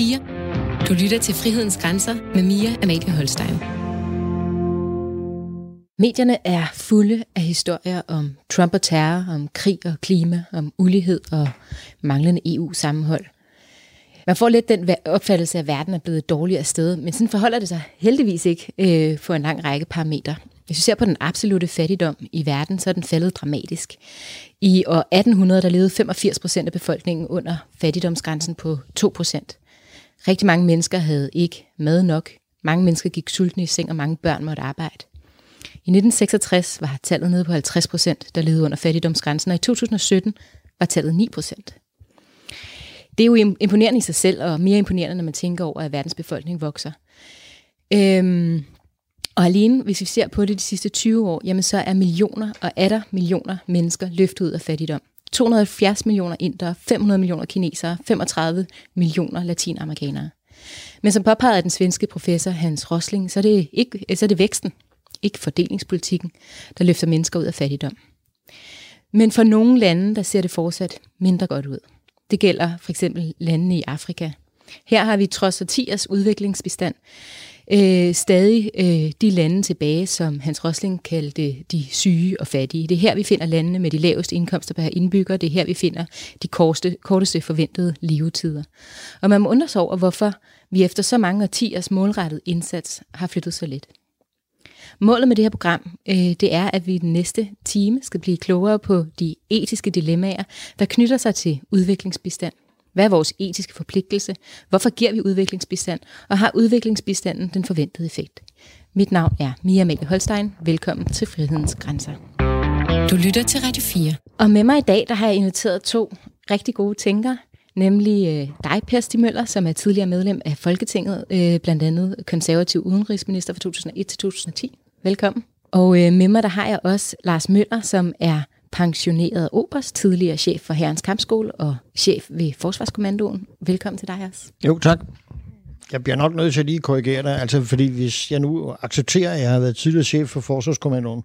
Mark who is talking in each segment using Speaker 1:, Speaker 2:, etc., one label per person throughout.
Speaker 1: 4. Du lytter til Frihedens Grænser med Mia Amalie Holstein.
Speaker 2: Medierne er fulde af historier om Trump og terror, om krig og klima, om ulighed og manglende EU-sammenhold. Man får lidt den opfattelse, at verden er blevet dårligere sted, men sådan forholder det sig heldigvis ikke øh, for en lang række parametre. Hvis vi ser på den absolute fattigdom i verden, så er den faldet dramatisk. I år 1800 der levede 85 procent af befolkningen under fattigdomsgrænsen på 2 procent. Rigtig mange mennesker havde ikke mad nok. Mange mennesker gik sultne i seng, og mange børn måtte arbejde. I 1966 var tallet nede på 50 procent, der levede under fattigdomsgrænsen, og i 2017 var tallet 9 procent. Det er jo imponerende i sig selv, og mere imponerende, når man tænker over, at verdens befolkning vokser. Øhm, og alene, hvis vi ser på det de sidste 20 år, jamen så er millioner og er der millioner mennesker løftet ud af fattigdom. 270 millioner indere, 500 millioner kinesere, 35 millioner latinamerikanere. Men som påpeget af den svenske professor Hans Rosling, så er det, ikke, så er det væksten, ikke fordelingspolitikken, der løfter mennesker ud af fattigdom. Men for nogle lande, der ser det fortsat mindre godt ud. Det gælder for eksempel landene i Afrika. Her har vi trods årtiers udviklingsbestand øh, stadig øh, de lande tilbage, som Hans Rosling kaldte de syge og fattige. Det er her, vi finder landene med de laveste indkomster per indbygger. Det er her, vi finder de korteste, korteste forventede levetider. Og man må undre sig over, hvorfor vi efter så mange årtiers målrettet indsats har flyttet så lidt. Målet med det her program, øh, det er, at vi i den næste time skal blive klogere på de etiske dilemmaer, der knytter sig til udviklingsbistand. Hvad er vores etiske forpligtelse? Hvorfor giver vi udviklingsbistand? Og har udviklingsbistanden den forventede effekt? Mit navn er Mia Mette Holstein. Velkommen til Frihedens Grænser.
Speaker 1: Du lytter til Radio 4.
Speaker 2: Og med mig i dag, der har jeg inviteret to rigtig gode tænkere, nemlig øh, dig, Per Stig Møller, som er tidligere medlem af Folketinget, øh, blandt andet konservativ udenrigsminister fra 2001 til 2010. Velkommen. Og øh, med mig, der har jeg også Lars Møller, som er pensioneret oberst, tidligere chef for Herrens Kampskole og chef ved Forsvarskommandoen. Velkommen til dig også.
Speaker 3: Jo, tak. Jeg bliver nok nødt til at lige korrigere dig, altså fordi hvis jeg nu accepterer, at jeg har været tidligere chef for Forsvarskommandoen,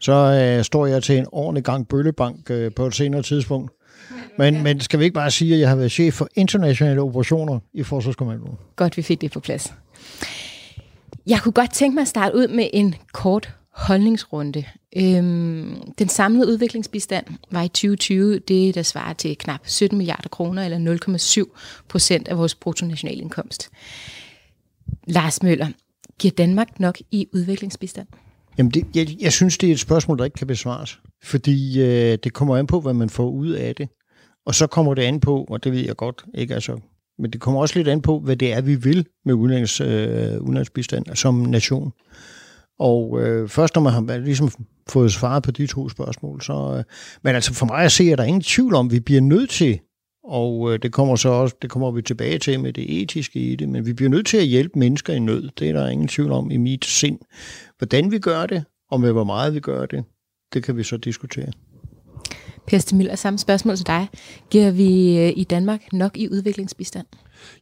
Speaker 3: så øh, står jeg til en ordentlig gang bøllebank øh, på et senere tidspunkt. Men, men skal vi ikke bare sige, at jeg har været chef for internationale operationer i Forsvarskommandoen?
Speaker 2: Godt, vi fik det på plads. Jeg kunne godt tænke mig at starte ud med en kort holdningsrunde. Øhm, den samlede udviklingsbistand var i 2020 det, der svarer til knap 17 milliarder kroner, eller 0,7 procent af vores bruttonationalindkomst. Lars Møller, giver Danmark nok i udviklingsbistand?
Speaker 3: Jamen, det, jeg, jeg synes, det er et spørgsmål, der ikke kan besvares. Fordi øh, det kommer an på, hvad man får ud af det. Og så kommer det an på, og det ved jeg godt, ikke altså, men det kommer også lidt an på, hvad det er, vi vil med udenlands, øh, udenlandsbistand som nation. Og øh, først når man har ligesom fået svaret på de to spørgsmål, så... Øh, men altså for mig at se, at der ingen tvivl om, at vi bliver nødt til, og øh, det kommer så også, det kommer vi tilbage til med det etiske i det, men vi bliver nødt til at hjælpe mennesker i nød. Det er der ingen tvivl om i mit sind. Hvordan vi gør det, og med hvor meget vi gør det, det kan vi så diskutere.
Speaker 2: Per Stemiller, samme spørgsmål til dig. Giver vi øh, i Danmark nok i udviklingsbistand?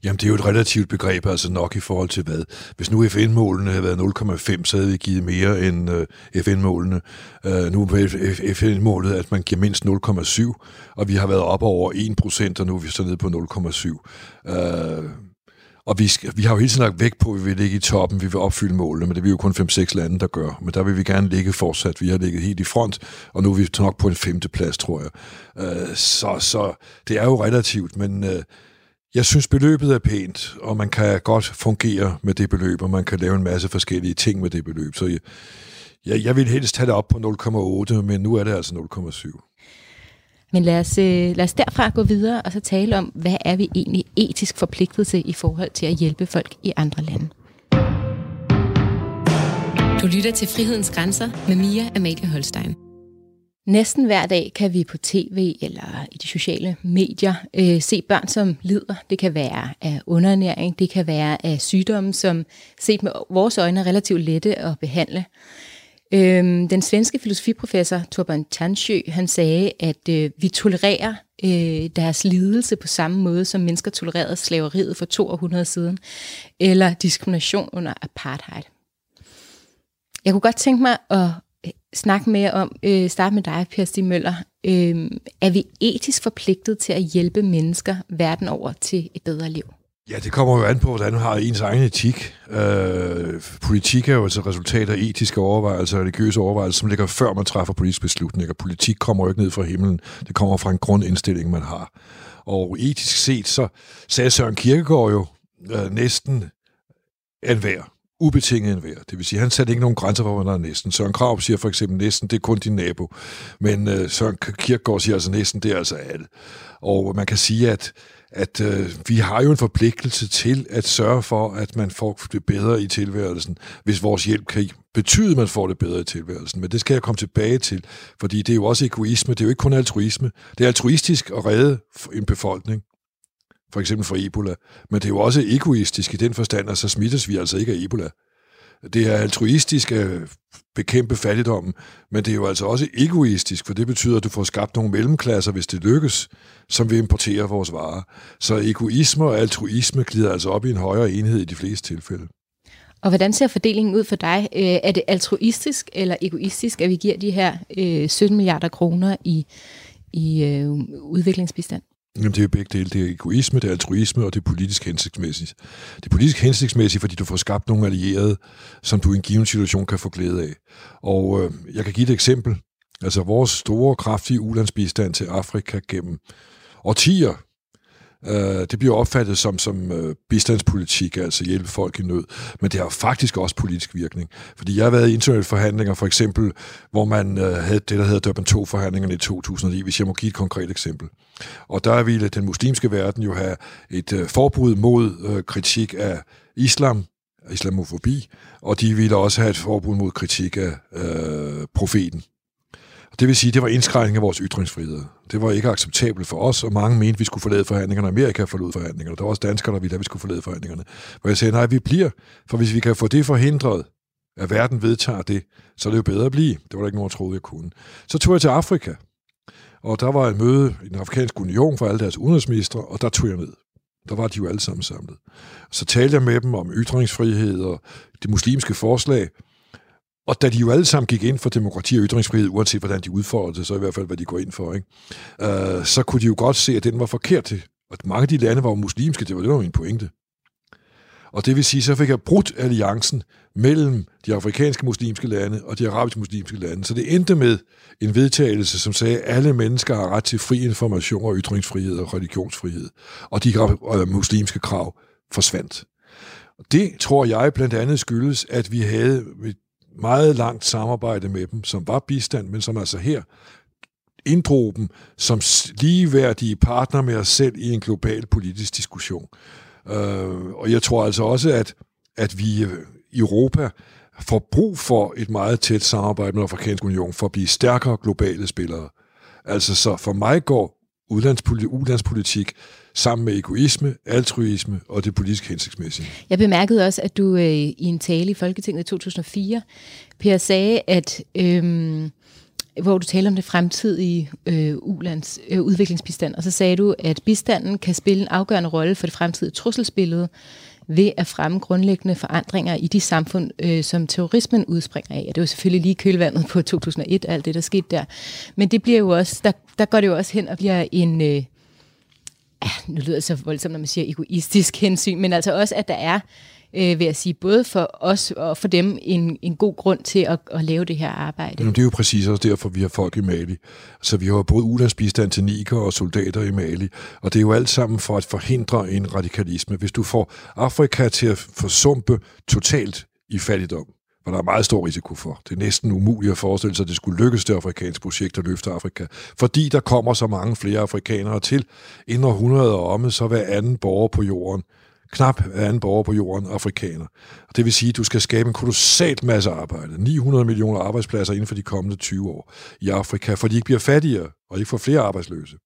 Speaker 4: Jamen, det er jo et relativt begreb, altså nok i forhold til hvad. Hvis nu FN-målene havde været 0,5, så havde vi givet mere end øh, FN-målene. Øh, nu er FN-målet, at man giver mindst 0,7, og vi har været op over 1%, og nu er vi så nede på 0,7. Øh, og vi, skal, vi har jo hele tiden lagt vægt på, at vi vil ligge i toppen, vi vil opfylde målene, men det er vi jo kun 5-6 lande, der gør. Men der vil vi gerne ligge fortsat. Vi har ligget helt i front, og nu er vi nok på en femte plads, tror jeg. Øh, så, så det er jo relativt, men Øh, jeg synes, beløbet er pænt, og man kan godt fungere med det beløb, og man kan lave en masse forskellige ting med det beløb. Så jeg, jeg, jeg vil helst tage det op på 0,8, men nu er det altså 0,7.
Speaker 2: Men lad os, øh, lad os derfra gå videre og så tale om, hvad er vi egentlig etisk forpligtet til i forhold til at hjælpe folk i andre lande.
Speaker 1: Du lytter til Frihedens Grænser med Mia Amalie Holstein.
Speaker 2: Næsten hver dag kan vi på tv eller i de sociale medier øh, se børn, som lider. Det kan være af underernæring, det kan være af sygdomme, som set med vores øjne er relativt lette at behandle. Øhm, den svenske filosofiprofessor Torben Tansjø, han sagde, at øh, vi tolererer øh, deres lidelse på samme måde, som mennesker tolererede slaveriet for 200 siden, eller diskrimination under apartheid. Jeg kunne godt tænke mig at snakke mere om, øh, starte med dig, Per Stig Møller. Øh, er vi etisk forpligtet til at hjælpe mennesker verden over til et bedre liv?
Speaker 4: Ja, det kommer jo an på, hvordan man har ens egen etik. Øh, politik er jo altså resultat af etiske overvejelser, religiøse overvejelser, som ligger før man træffer politiske beslutninger. Politik kommer jo ikke ned fra himlen. Det kommer fra en grundindstilling, man har. Og etisk set, så sagde Søren Kierkegaard jo øh, næsten enhver ubetinget en værd. Det vil sige, han satte ikke nogen grænser for, hvad der er næsten. Søren Krav siger for eksempel næsten, det er kun din nabo. Men øh, Søren Kierkegaard siger altså næsten, det er altså alle. Og man kan sige, at at øh, vi har jo en forpligtelse til at sørge for, at man får det bedre i tilværelsen, hvis vores hjælp kan betyde, at man får det bedre i tilværelsen. Men det skal jeg komme tilbage til, fordi det er jo også egoisme, det er jo ikke kun altruisme. Det er altruistisk at redde en befolkning, for eksempel for Ebola, men det er jo også egoistisk i den forstand, at så smittes vi altså ikke af Ebola. Det er altruistisk at bekæmpe fattigdommen, men det er jo altså også egoistisk, for det betyder, at du får skabt nogle mellemklasser, hvis det lykkes, som vil importere vores varer. Så egoisme og altruisme glider altså op i en højere enhed i de fleste tilfælde.
Speaker 2: Og hvordan ser fordelingen ud for dig? Øh, er det altruistisk eller egoistisk, at vi giver de her øh, 17 milliarder kroner i, i øh, udviklingsbistand?
Speaker 4: Jamen, det er jo begge dele. Det er egoisme, det er altruisme, og det er politisk hensigtsmæssigt. Det er politisk hensigtsmæssigt, fordi du får skabt nogle allierede, som du i en given situation kan få glæde af. Og øh, jeg kan give et eksempel. Altså, vores store, kraftige ulandsbistand til Afrika gennem årtier, øh, det bliver opfattet som, som øh, bistandspolitik, altså hjælpe folk i nød. Men det har faktisk også politisk virkning. Fordi jeg har været i internationale forhandlinger, for eksempel, hvor man øh, havde det, der hedder Durban 2-forhandlingerne i 2009, hvis jeg må give et konkret eksempel. Og der ville den muslimske verden jo have et øh, forbud mod øh, kritik af islam, islamofobi, og de ville også have et forbud mod kritik af øh, profeten. Det vil sige, at det var indskrænkning af vores ytringsfrihed. Det var ikke acceptabelt for os, og mange mente, at vi skulle forlade forhandlingerne. Amerika forlod forhandlingerne. Der var også danskere, der ville have, at vi skulle forlade forhandlingerne. Hvor jeg sagde, nej, vi bliver. For hvis vi kan få det forhindret, at verden vedtager det, så er det jo bedre at blive. Det var der ikke nogen, der troede, jeg kunne. Så tog jeg til Afrika, og der var et møde i den afrikanske union for alle deres udenrigsministre, og der tog jeg ned. Der var de jo alle sammen samlet. Så talte jeg med dem om ytringsfrihed og det muslimske forslag, og da de jo alle sammen gik ind for demokrati og ytringsfrihed, uanset hvordan de udfordrede det, så i hvert fald, hvad de går ind for, ikke? Uh, så kunne de jo godt se, at den var forkert. Og mange af de lande var jo muslimske, det var det, var min pointe. Og det vil sige, så fik jeg brudt alliancen mellem de afrikanske muslimske lande og de arabiske muslimske lande. Så det endte med en vedtagelse, som sagde, at alle mennesker har ret til fri information og ytringsfrihed og religionsfrihed. Og de muslimske krav forsvandt. Og det tror jeg blandt andet skyldes, at vi havde meget langt samarbejde med dem, som var bistand, men som altså her inddrog dem som ligeværdige partner med os selv i en global politisk diskussion. Øh, og jeg tror altså også, at, at vi øh, i Europa får brug for et meget tæt samarbejde med den afrikanske union for at blive stærkere globale spillere. Altså så for mig går udlandspolitik sammen med egoisme, altruisme og det politisk hensigtsmæssige.
Speaker 2: Jeg bemærkede også, at du øh, i en tale i Folketinget i 2004, Per, sagde, at øh, hvor du taler om det fremtidige øh, ulands, øh, udviklingsbistand, og så sagde du, at bistanden kan spille en afgørende rolle for det fremtidige trusselsbillede ved at fremme grundlæggende forandringer i de samfund, øh, som terrorismen udspringer af. Og det var selvfølgelig lige kølvandet på 2001, alt det, der skete der. Men det bliver jo også, der, der går det jo også hen og bliver en, øh, ja, nu lyder det så voldsomt, når man siger egoistisk hensyn, men altså også, at der er øh, vil jeg sige, både for os og for dem en, en god grund til at, at lave det her arbejde.
Speaker 4: Jamen, det er jo præcis også derfor, vi har folk i Mali. Så vi har både ulandsbistand til Niger og soldater i Mali, og det er jo alt sammen for at forhindre en radikalisme. Hvis du får Afrika til at forsumpe totalt i fattigdom, hvor der er meget stor risiko for. Det er næsten umuligt at forestille sig, at det skulle lykkes det afrikanske projekt at løfte Afrika. Fordi der kommer så mange flere afrikanere til. Inden århundredet omme, så hver anden borger på jorden knap hver anden borger på jorden afrikaner. Og det vil sige, at du skal skabe en kolossalt masse arbejde. 900 millioner arbejdspladser inden for de kommende 20 år i Afrika, for de ikke bliver fattigere og ikke får flere arbejdsløse.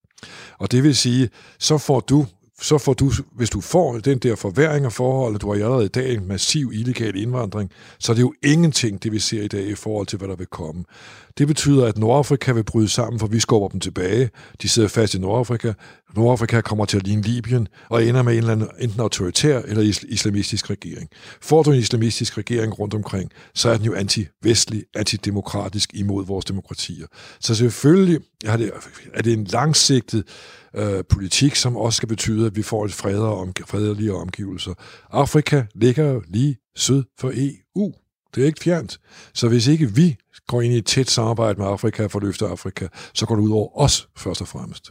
Speaker 4: Og det vil sige, så får du så får du, hvis du får den der forværing af forholdet, du har allerede i dag en massiv illegal indvandring, så er det jo ingenting, det vi ser i dag i forhold til, hvad der vil komme. Det betyder, at Nordafrika vil bryde sammen, for vi skubber dem tilbage. De sidder fast i Nordafrika. Nordafrika kommer til at ligne Libyen og ender med en eller anden enten autoritær eller islamistisk regering. Får du en islamistisk regering rundt omkring, så er den jo anti-vestlig, antidemokratisk imod vores demokratier. Så selvfølgelig er det, er det en langsigtet øh, politik, som også skal betyde, at vi får et fredere om, fredeligere omgivelser. Afrika ligger jo lige syd for EU. Det er ikke fjernt. Så hvis ikke vi går ind i et tæt samarbejde med Afrika for at løfte Afrika, så går det ud over os først og fremmest.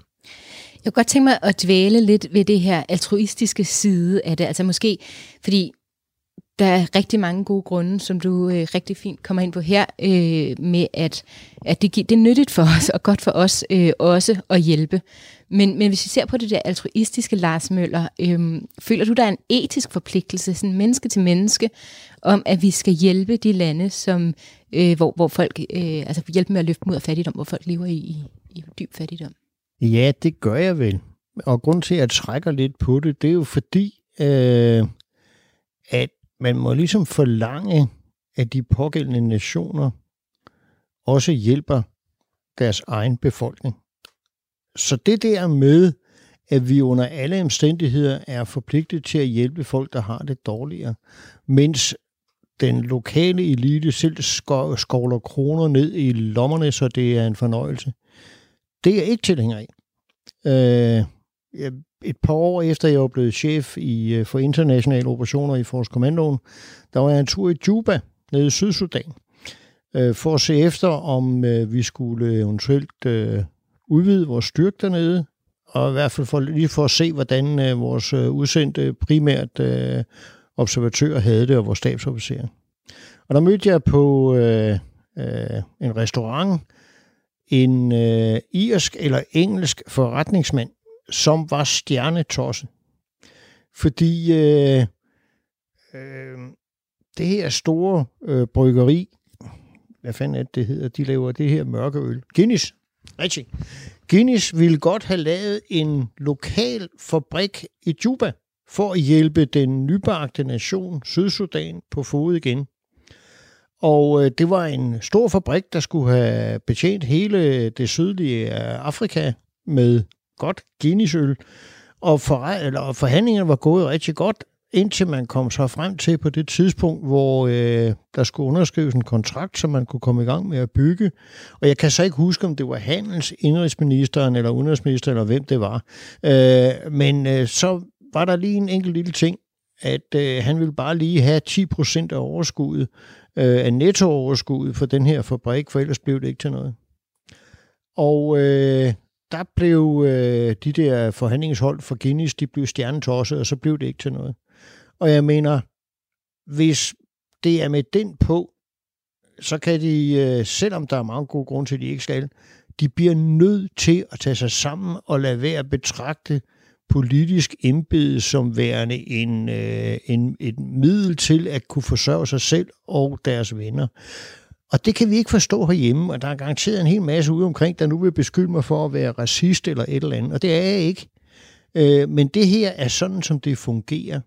Speaker 2: Jeg kunne godt tænke mig at dvæle lidt ved det her altruistiske side af det. Altså måske, fordi der er rigtig mange gode grunde, som du øh, rigtig fint kommer ind på her, øh, med at, at det, det er nyttigt for os og godt for os øh, også at hjælpe. Men, men hvis vi ser på det der altruistiske Lars Møller, øh, føler du, der er en etisk forpligtelse, sådan menneske til menneske, om at vi skal hjælpe de lande, som, øh, hvor, hvor folk, øh, altså hjælpe med at løfte mod fattigdom, hvor folk lever i, i, i dyb fattigdom?
Speaker 3: Ja, det gør jeg vel. Og grund til, at jeg trækker lidt på det, det er jo fordi, øh, at man må ligesom forlange, at de pågældende nationer også hjælper deres egen befolkning. Så det der med, at vi under alle omstændigheder er forpligtet til at hjælpe folk, der har det dårligere, mens den lokale elite selv skovler kroner ned i lommerne, så det er en fornøjelse. Det er jeg ikke tilhænger af. Øh, et par år efter jeg var blevet chef i, øh, for internationale operationer i Forskommandoen, der var jeg en tur i Juba, nede i Sydsudan, øh, for at se efter, om øh, vi skulle eventuelt øh, udvide vores styrke dernede, og i hvert fald for, lige for at se, hvordan øh, vores øh, udsendte primært øh, observatører havde det, og vores stabsofficerer. Og der mødte jeg på øh, øh, en restaurant en øh, irsk eller engelsk forretningsmand, som var stjernetosset. Fordi øh, øh, det her store øh, bryggeri, hvad fanden er det, det hedder, de laver det her mørke øl. Guinness, rigtig. Guinness ville godt have lavet en lokal fabrik i Juba, for at hjælpe den nybagte nation, Sydsudan, på fod igen. Og øh, det var en stor fabrik, der skulle have betjent hele det sydlige øh, Afrika med godt Guinnessøl. Og, for, eller, forhandlingerne var gået rigtig godt, indtil man kom så frem til på det tidspunkt, hvor øh, der skulle underskrives en kontrakt, så man kunne komme i gang med at bygge. Og jeg kan så ikke huske, om det var handels, indrigsministeren eller udenrigsministeren, eller hvem det var. Øh, men øh, så var der lige en enkelt lille ting, at øh, han ville bare lige have 10% af overskuddet, øh, af nettooverskuddet for den her fabrik, for ellers blev det ikke til noget. Og øh, der blev øh, de der forhandlingshold for Guinness, de blev stjernetosset, og så blev det ikke til noget. Og jeg mener, hvis det er med den på, så kan de, øh, selvom der er mange gode grunde til, at de ikke skal, de bliver nødt til at tage sig sammen og lade være at betragte politisk embede som værende en, øh, en, et middel til at kunne forsørge sig selv og deres venner. Og det kan vi ikke forstå herhjemme, og der er garanteret en hel masse ude omkring, der nu vil beskylde mig for at være racist eller et eller andet, og det er jeg ikke. Øh, men det her er sådan, som det fungerer.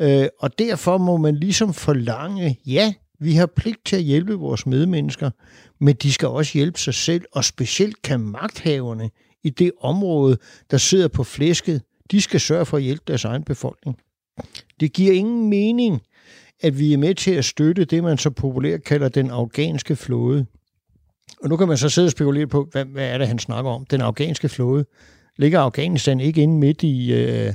Speaker 3: Øh, og derfor må man ligesom forlange, ja, vi har pligt til at hjælpe vores medmennesker, men de skal også hjælpe sig selv, og specielt kan magthaverne i det område, der sidder på flæsket, de skal sørge for at hjælpe deres egen befolkning. Det giver ingen mening, at vi er med til at støtte det, man så populært kalder den afghanske flåde. Og nu kan man så sidde og spekulere på, hvad, hvad er det, han snakker om? Den afghanske flåde. Ligger Afghanistan ikke inde midt i, øh,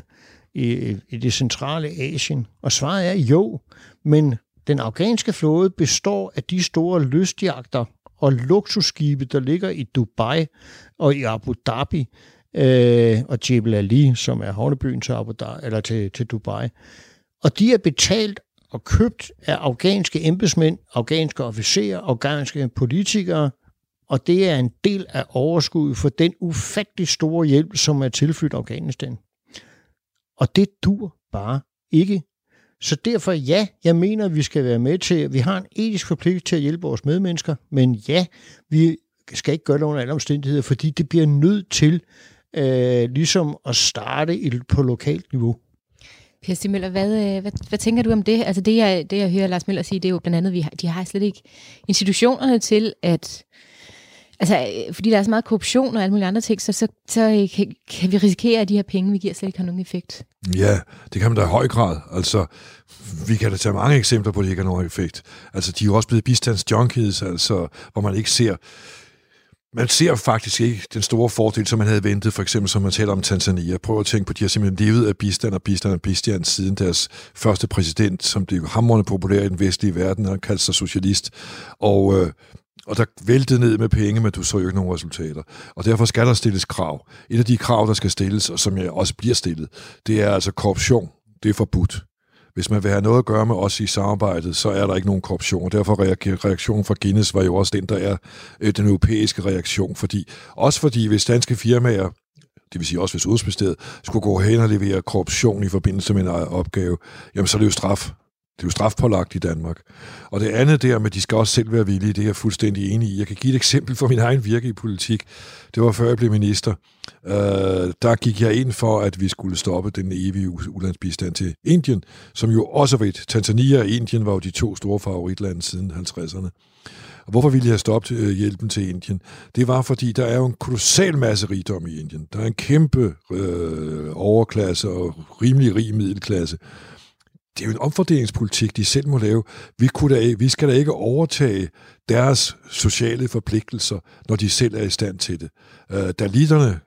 Speaker 3: i, i det centrale Asien? Og svaret er jo, men den afghanske flåde består af de store lystjagter og luksusskibe, der ligger i Dubai og i Abu Dhabi, øh, og Jebel Ali, som er havnebyen til, Abu Dhabi, eller til, til Dubai. Og de er betalt og købt af afghanske embedsmænd, afghanske officerer, afghanske politikere, og det er en del af overskuddet for den ufattelig store hjælp, som er tilflyttet Afghanistan. Og det dur bare ikke. Så derfor ja, jeg mener, at vi skal være med til, vi har en etisk forpligtelse til at hjælpe vores medmennesker, men ja, vi skal ikke gøre det under alle omstændigheder, fordi det bliver nødt til øh, ligesom at starte på lokalt niveau.
Speaker 2: Per Stig Møller, hvad, øh, hvad, hvad tænker du om det? Altså det jeg, det, jeg hører Lars Møller sige, det er jo blandt andet, at vi har, de har slet ikke institutionerne til at Altså, øh, fordi der er så meget korruption og alle mulige andre ting, så, så, så øh, kan, kan vi risikere, at de her penge, vi giver, slet ikke har nogen effekt.
Speaker 4: Ja, det kan man da i høj grad. Altså, vi kan da tage mange eksempler på, at det ikke har nogen effekt. Altså, de er jo også blevet bistandsjunkies, altså, hvor man ikke ser man ser faktisk ikke den store fordel, som man havde ventet, for eksempel som man taler om Tanzania. Prøv at tænke på, at de har simpelthen levet af bistand og bistand og bistand siden deres første præsident, som blev hamrende populær i den vestlige verden, han kaldte sig socialist. Og, øh, og der væltede ned med penge, men du så jo ikke nogen resultater. Og derfor skal der stilles krav. Et af de krav, der skal stilles, og som jeg også bliver stillet, det er altså korruption. Det er forbudt. Hvis man vil have noget at gøre med os i samarbejdet, så er der ikke nogen korruption, og derfor reaktionen fra Guinness var jo også den, der er øh, den europæiske reaktion, fordi også fordi hvis danske firmaer det vil sige også hvis Udenrigsministeriet, skulle gå hen og levere korruption i forbindelse med en øh, opgave, jamen så er det jo straf. Det er jo strafpålagt i Danmark. Og det andet der med, at de skal også selv være villige, det er jeg fuldstændig enig i. Jeg kan give et eksempel fra min egen virke i politik. Det var før jeg blev minister. Øh, der gik jeg ind for, at vi skulle stoppe den evige ulandsbistand til Indien, som jo også var Tanzania og Indien var jo de to store favoritlande siden 50'erne. Og hvorfor ville jeg stoppe stoppet øh, hjælpen til Indien? Det var, fordi der er jo en kolossal masse rigdom i Indien. Der er en kæmpe øh, overklasse og rimelig rig middelklasse det er jo en omfordelingspolitik, de selv må lave. Vi, kunne da, vi skal da ikke overtage deres sociale forpligtelser, når de selv er i stand til det. Øh, Daliterne,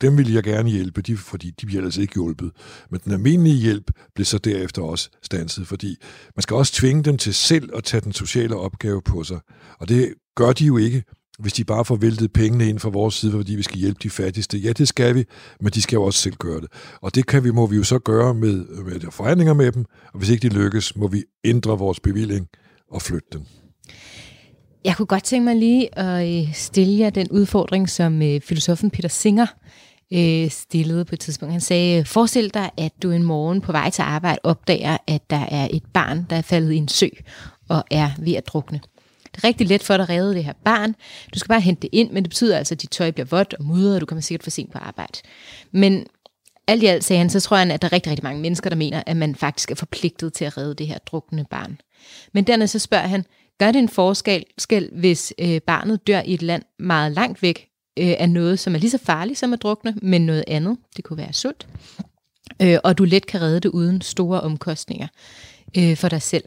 Speaker 4: dem vil jeg gerne hjælpe, de, fordi de bliver altså ikke hjulpet. Men den almindelige hjælp bliver så derefter også stanset, fordi man skal også tvinge dem til selv at tage den sociale opgave på sig. Og det gør de jo ikke hvis de bare får væltet pengene ind fra vores side, fordi vi skal hjælpe de fattigste. Ja, det skal vi, men de skal jo også selv gøre det. Og det kan vi, må vi jo så gøre med, med forhandlinger med dem, og hvis ikke de lykkes, må vi ændre vores bevilling og flytte den.
Speaker 2: Jeg kunne godt tænke mig lige at øh, stille jer den udfordring, som øh, filosofen Peter Singer øh, stillede på et tidspunkt. Han sagde, forestil dig, at du en morgen på vej til arbejde opdager, at der er et barn, der er faldet i en sø og er ved at drukne. Det er rigtig let for dig at redde det her barn. Du skal bare hente det ind, men det betyder altså, at dit tøj bliver vådt og mudret, og du kommer sikkert for sent på arbejde. Men alt i alt, sagde han, så tror han, at der er rigtig, rigtig mange mennesker, der mener, at man faktisk er forpligtet til at redde det her drukne barn. Men dernæst så spørger han, gør det en forskel, hvis øh, barnet dør i et land meget langt væk øh, af noget, som er lige så farligt som at drukne, men noget andet, det kunne være sult, øh, og du let kan redde det uden store omkostninger øh, for dig selv.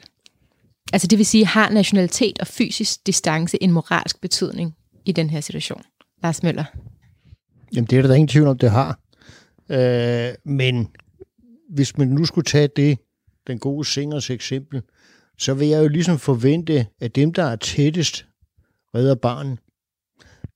Speaker 2: Altså det vil sige, har nationalitet og fysisk distance en moralsk betydning i den her situation? Lars Møller.
Speaker 3: Jamen det er der ingen tvivl om, det har. Øh, men hvis man nu skulle tage det, den gode singers eksempel, så vil jeg jo ligesom forvente, at dem, der er tættest, redder barnet.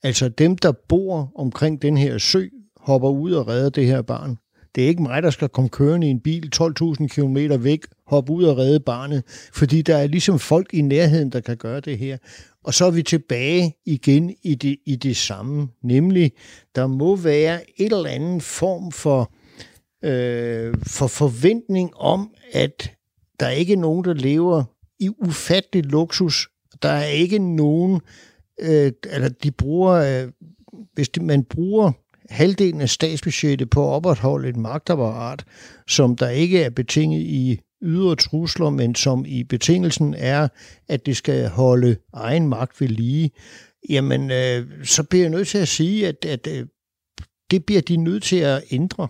Speaker 3: Altså dem, der bor omkring den her sø, hopper ud og redder det her barn. Det er ikke mig, der skal komme kørende i en bil 12.000 km væk, hoppe ud og redde barnet, fordi der er ligesom folk i nærheden, der kan gøre det her. Og så er vi tilbage igen i det, i det samme, nemlig der må være et eller andet form for, øh, for forventning om, at der er ikke nogen, der lever i ufattelig luksus. Der er ikke nogen, øh, eller de bruger, øh, hvis de, man bruger halvdelen af statsbudgettet på at opretholde et magtapparat, som der ikke er betinget i ydre trusler, men som i betingelsen er, at det skal holde egen magt ved lige, jamen øh, så bliver jeg nødt til at sige, at, at øh, det bliver de nødt til at ændre.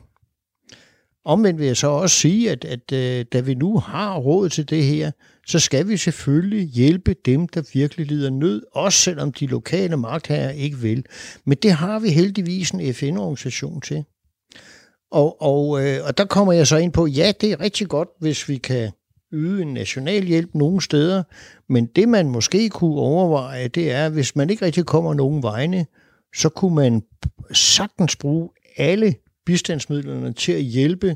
Speaker 3: Omvendt vil jeg så også sige, at, at øh, da vi nu har råd til det her, så skal vi selvfølgelig hjælpe dem, der virkelig lider nød, også selvom de lokale magtherrer ikke vil. Men det har vi heldigvis en FN-organisation til. Og, og, øh, og der kommer jeg så ind på, ja, det er rigtig godt, hvis vi kan yde en national hjælp nogle steder, men det man måske kunne overveje, det er, hvis man ikke rigtig kommer nogen vegne, så kunne man sagtens bruge alle bistandsmidlerne til at hjælpe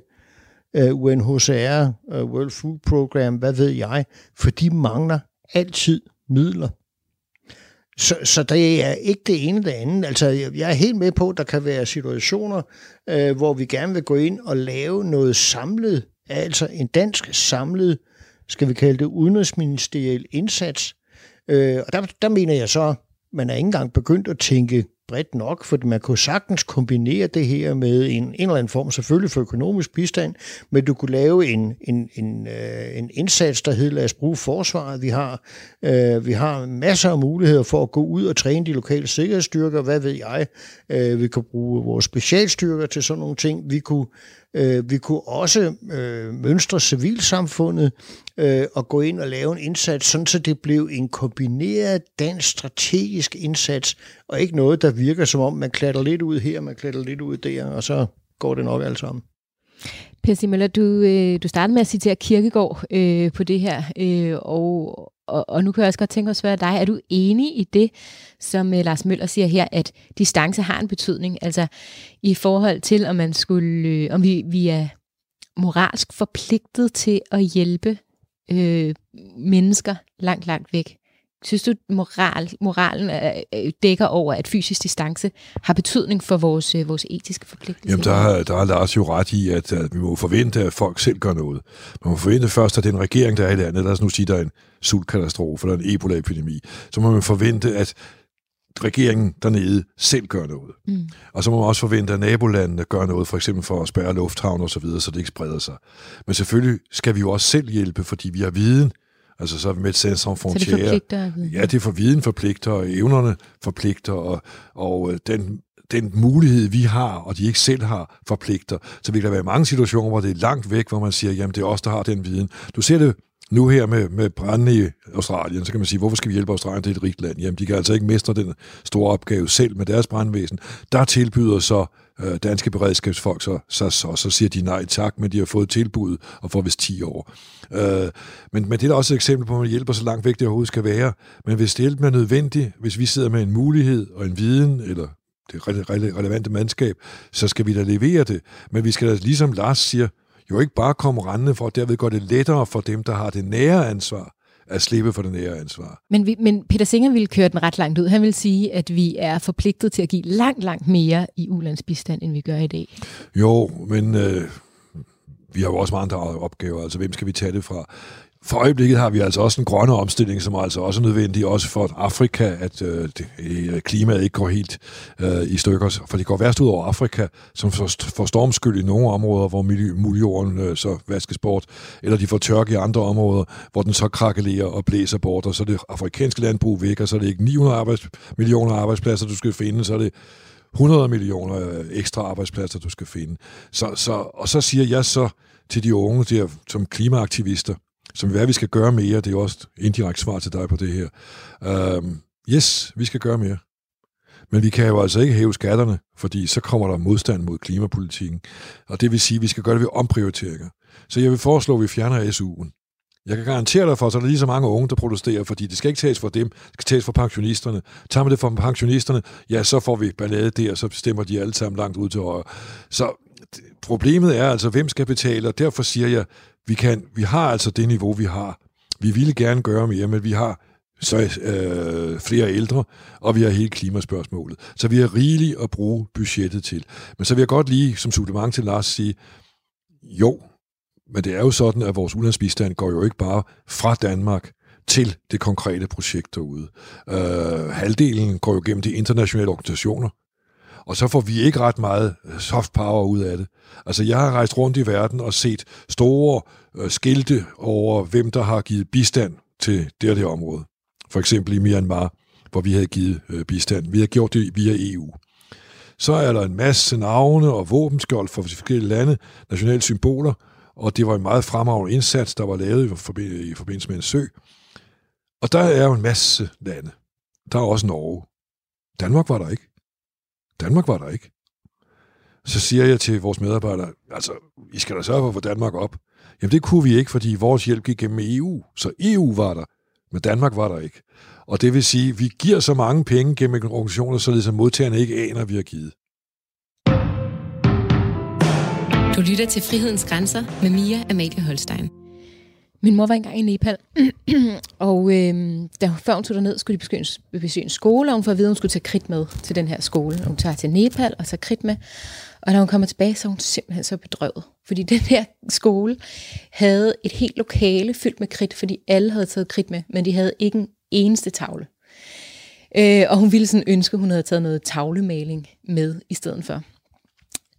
Speaker 3: øh, UNHCR, øh, World Food Program, hvad ved jeg, for de mangler altid midler. Så, så det er ikke det ene det andet. Altså, jeg er helt med på, at der kan være situationer, øh, hvor vi gerne vil gå ind og lave noget samlet, altså en dansk samlet, skal vi kalde det, udenrigsministeriel indsats. Øh, og der, der mener jeg så, man er ikke engang begyndt at tænke bredt nok, for man kunne sagtens kombinere det her med en, en eller anden form, selvfølgelig for økonomisk bistand, men du kunne lave en, en, en, øh, en indsats, der hedder, lad os bruge forsvaret. Vi har, øh, vi har masser af muligheder for at gå ud og træne de lokale sikkerhedsstyrker, hvad ved jeg. Øh, vi kan bruge vores specialstyrker til sådan nogle ting. Vi kunne Øh, vi kunne også øh, mønstre civilsamfundet øh, og gå ind og lave en indsats, sådan så det blev en kombineret dansk strategisk indsats, og ikke noget, der virker som om, man klatrer lidt ud her, man klatrer lidt ud der, og så går det nok alt sammen.
Speaker 2: Per Møller, du, øh, du startede med at citere Kirkegård øh, på det her, øh, og, og, og nu kan jeg også godt tænke mig at spørge dig, er du enig i det, som uh, Lars Møller siger her, at distance har en betydning, altså i forhold til, om man skulle, øh, om vi, vi er moralsk forpligtet til at hjælpe øh, mennesker langt, langt væk? Synes du, moral, moralen øh, dækker over, at fysisk distance har betydning for vores, øh, vores etiske forpligtelser?
Speaker 4: Jamen, der har, der har Lars jo ret i, at, at vi må forvente, at folk selv gør noget. Man må forvente først, at den regering, der er i landet, lad os nu sige, der er en sultkatastrofe eller en Ebola-epidemi, så må man forvente, at regeringen dernede selv gør noget. Mm. Og så må man også forvente, at nabolandene gør noget, for eksempel for at spærre lufthavn og så videre, så det ikke spreder sig. Men selvfølgelig skal vi jo også selv hjælpe, fordi vi har viden, Altså så med Sans Sans Frontières. Så det forpligter? Ja, det er for viden forpligter, og evnerne forpligter, og, og øh, den, den mulighed, vi har, og de ikke selv har, forpligter. Så vil der være mange situationer, hvor det er langt væk, hvor man siger, jamen det er os, der har den viden. Du ser det nu her med, med branden i Australien, så kan man sige, hvorfor skal vi hjælpe Australien? Det er et rigt land. Jamen, de kan altså ikke mestre den store opgave selv med deres brandvæsen. Der tilbyder så øh, danske beredskabsfolk, så, så, så, så siger de nej tak, men de har fået tilbud og får vist 10 år. Øh, men, men det er også et eksempel på, at man hjælper så langt væk det overhovedet skal være. Men hvis det hjælp er nødvendigt, hvis vi sidder med en mulighed og en viden, eller det relevante mandskab, så skal vi da levere det. Men vi skal da, ligesom Lars siger, jo ikke bare komme rendende for, derved gør det lettere for dem, der har det nære ansvar, at slippe for det nære ansvar.
Speaker 2: Men, vi, men Peter Singer ville køre den ret langt ud. Han vil sige, at vi er forpligtet til at give langt, langt mere i ulandsbistand, end vi gør i dag.
Speaker 4: Jo, men øh, vi har jo også mange andre opgaver. Altså, hvem skal vi tage det fra? For øjeblikket har vi altså også en grønne omstilling, som er altså også nødvendig, også for Afrika, at øh, det, øh, klimaet ikke går helt øh, i stykker. For det går værst ud over Afrika, som får, får stormskyld i nogle områder, hvor muljorden øh, så vaskes bort, eller de får tørke i andre områder, hvor den så krakelerer og blæser bort, og så er det afrikanske landbrug væk, og så er det ikke 900 arbejds, millioner arbejdspladser, du skal finde, så er det 100 millioner øh, ekstra arbejdspladser, du skal finde. Så, så, og så siger jeg så til de unge der, som klimaaktivister, som hvad vi skal gøre mere, det er også indirekte svar til dig på det her. Um, yes, vi skal gøre mere. Men vi kan jo altså ikke hæve skatterne, fordi så kommer der modstand mod klimapolitikken. Og det vil sige, at vi skal gøre det ved omprioriteringer. Så jeg vil foreslå, at vi fjerner SU'en. Jeg kan garantere dig for, at så er der lige så mange unge, der protesterer, fordi det skal ikke tages fra dem, det skal tages fra pensionisterne. Tager man det fra pensionisterne, ja, så får vi ballade der, og så stemmer de alle sammen langt ud til højre. Så problemet er altså, hvem skal betale, og derfor siger jeg, vi, kan, vi har altså det niveau, vi har. Vi ville gerne gøre mere, men vi har så øh, flere ældre, og vi har hele klimaspørgsmålet. Så vi har rigeligt at bruge budgettet til. Men så vil jeg godt lige, som supplement til Lars, sige, jo, men det er jo sådan, at vores ulandsbistand går jo ikke bare fra Danmark til det konkrete projekt derude. Øh, halvdelen går jo gennem de internationale organisationer, og så får vi ikke ret meget øh, soft power ud af det. Altså, jeg har rejst rundt i verden og set store øh, skilte over, hvem der har givet bistand til det og det område. For eksempel i Myanmar, hvor vi havde givet øh, bistand. Vi har gjort det via EU. Så er der en masse navne og våbenskjold for forskellige lande, nationale symboler, og det var en meget fremragende indsats, der var lavet i forbindelse med en sø. Og der er jo en masse lande. Der er også Norge. Danmark var der ikke. Danmark var der ikke. Så siger jeg til vores medarbejdere, altså, I skal da sørge for at få Danmark op. Jamen det kunne vi ikke, fordi vores hjælp gik gennem EU. Så EU var der, men Danmark var der ikke. Og det vil sige, at vi giver så mange penge gennem organisationer, så modtagerne ikke aner, at vi har givet.
Speaker 1: Du lytter til Frihedens Grænser med Mia Amalie Holstein.
Speaker 2: Min mor var engang i Nepal, og øh, da hun, før hun tog derned, skulle de besøge en, besøge en skole, og hun får at vide, at hun skulle tage kridt med til den her skole. Hun tager til Nepal og tager kridt med, og da hun kommer tilbage, så er hun simpelthen så bedrøvet. Fordi den her skole havde et helt lokale fyldt med kridt, fordi alle havde taget kridt med, men de havde ikke en eneste tavle. Øh, og hun ville sådan ønske, at hun havde taget noget tavlemaling med i stedet for.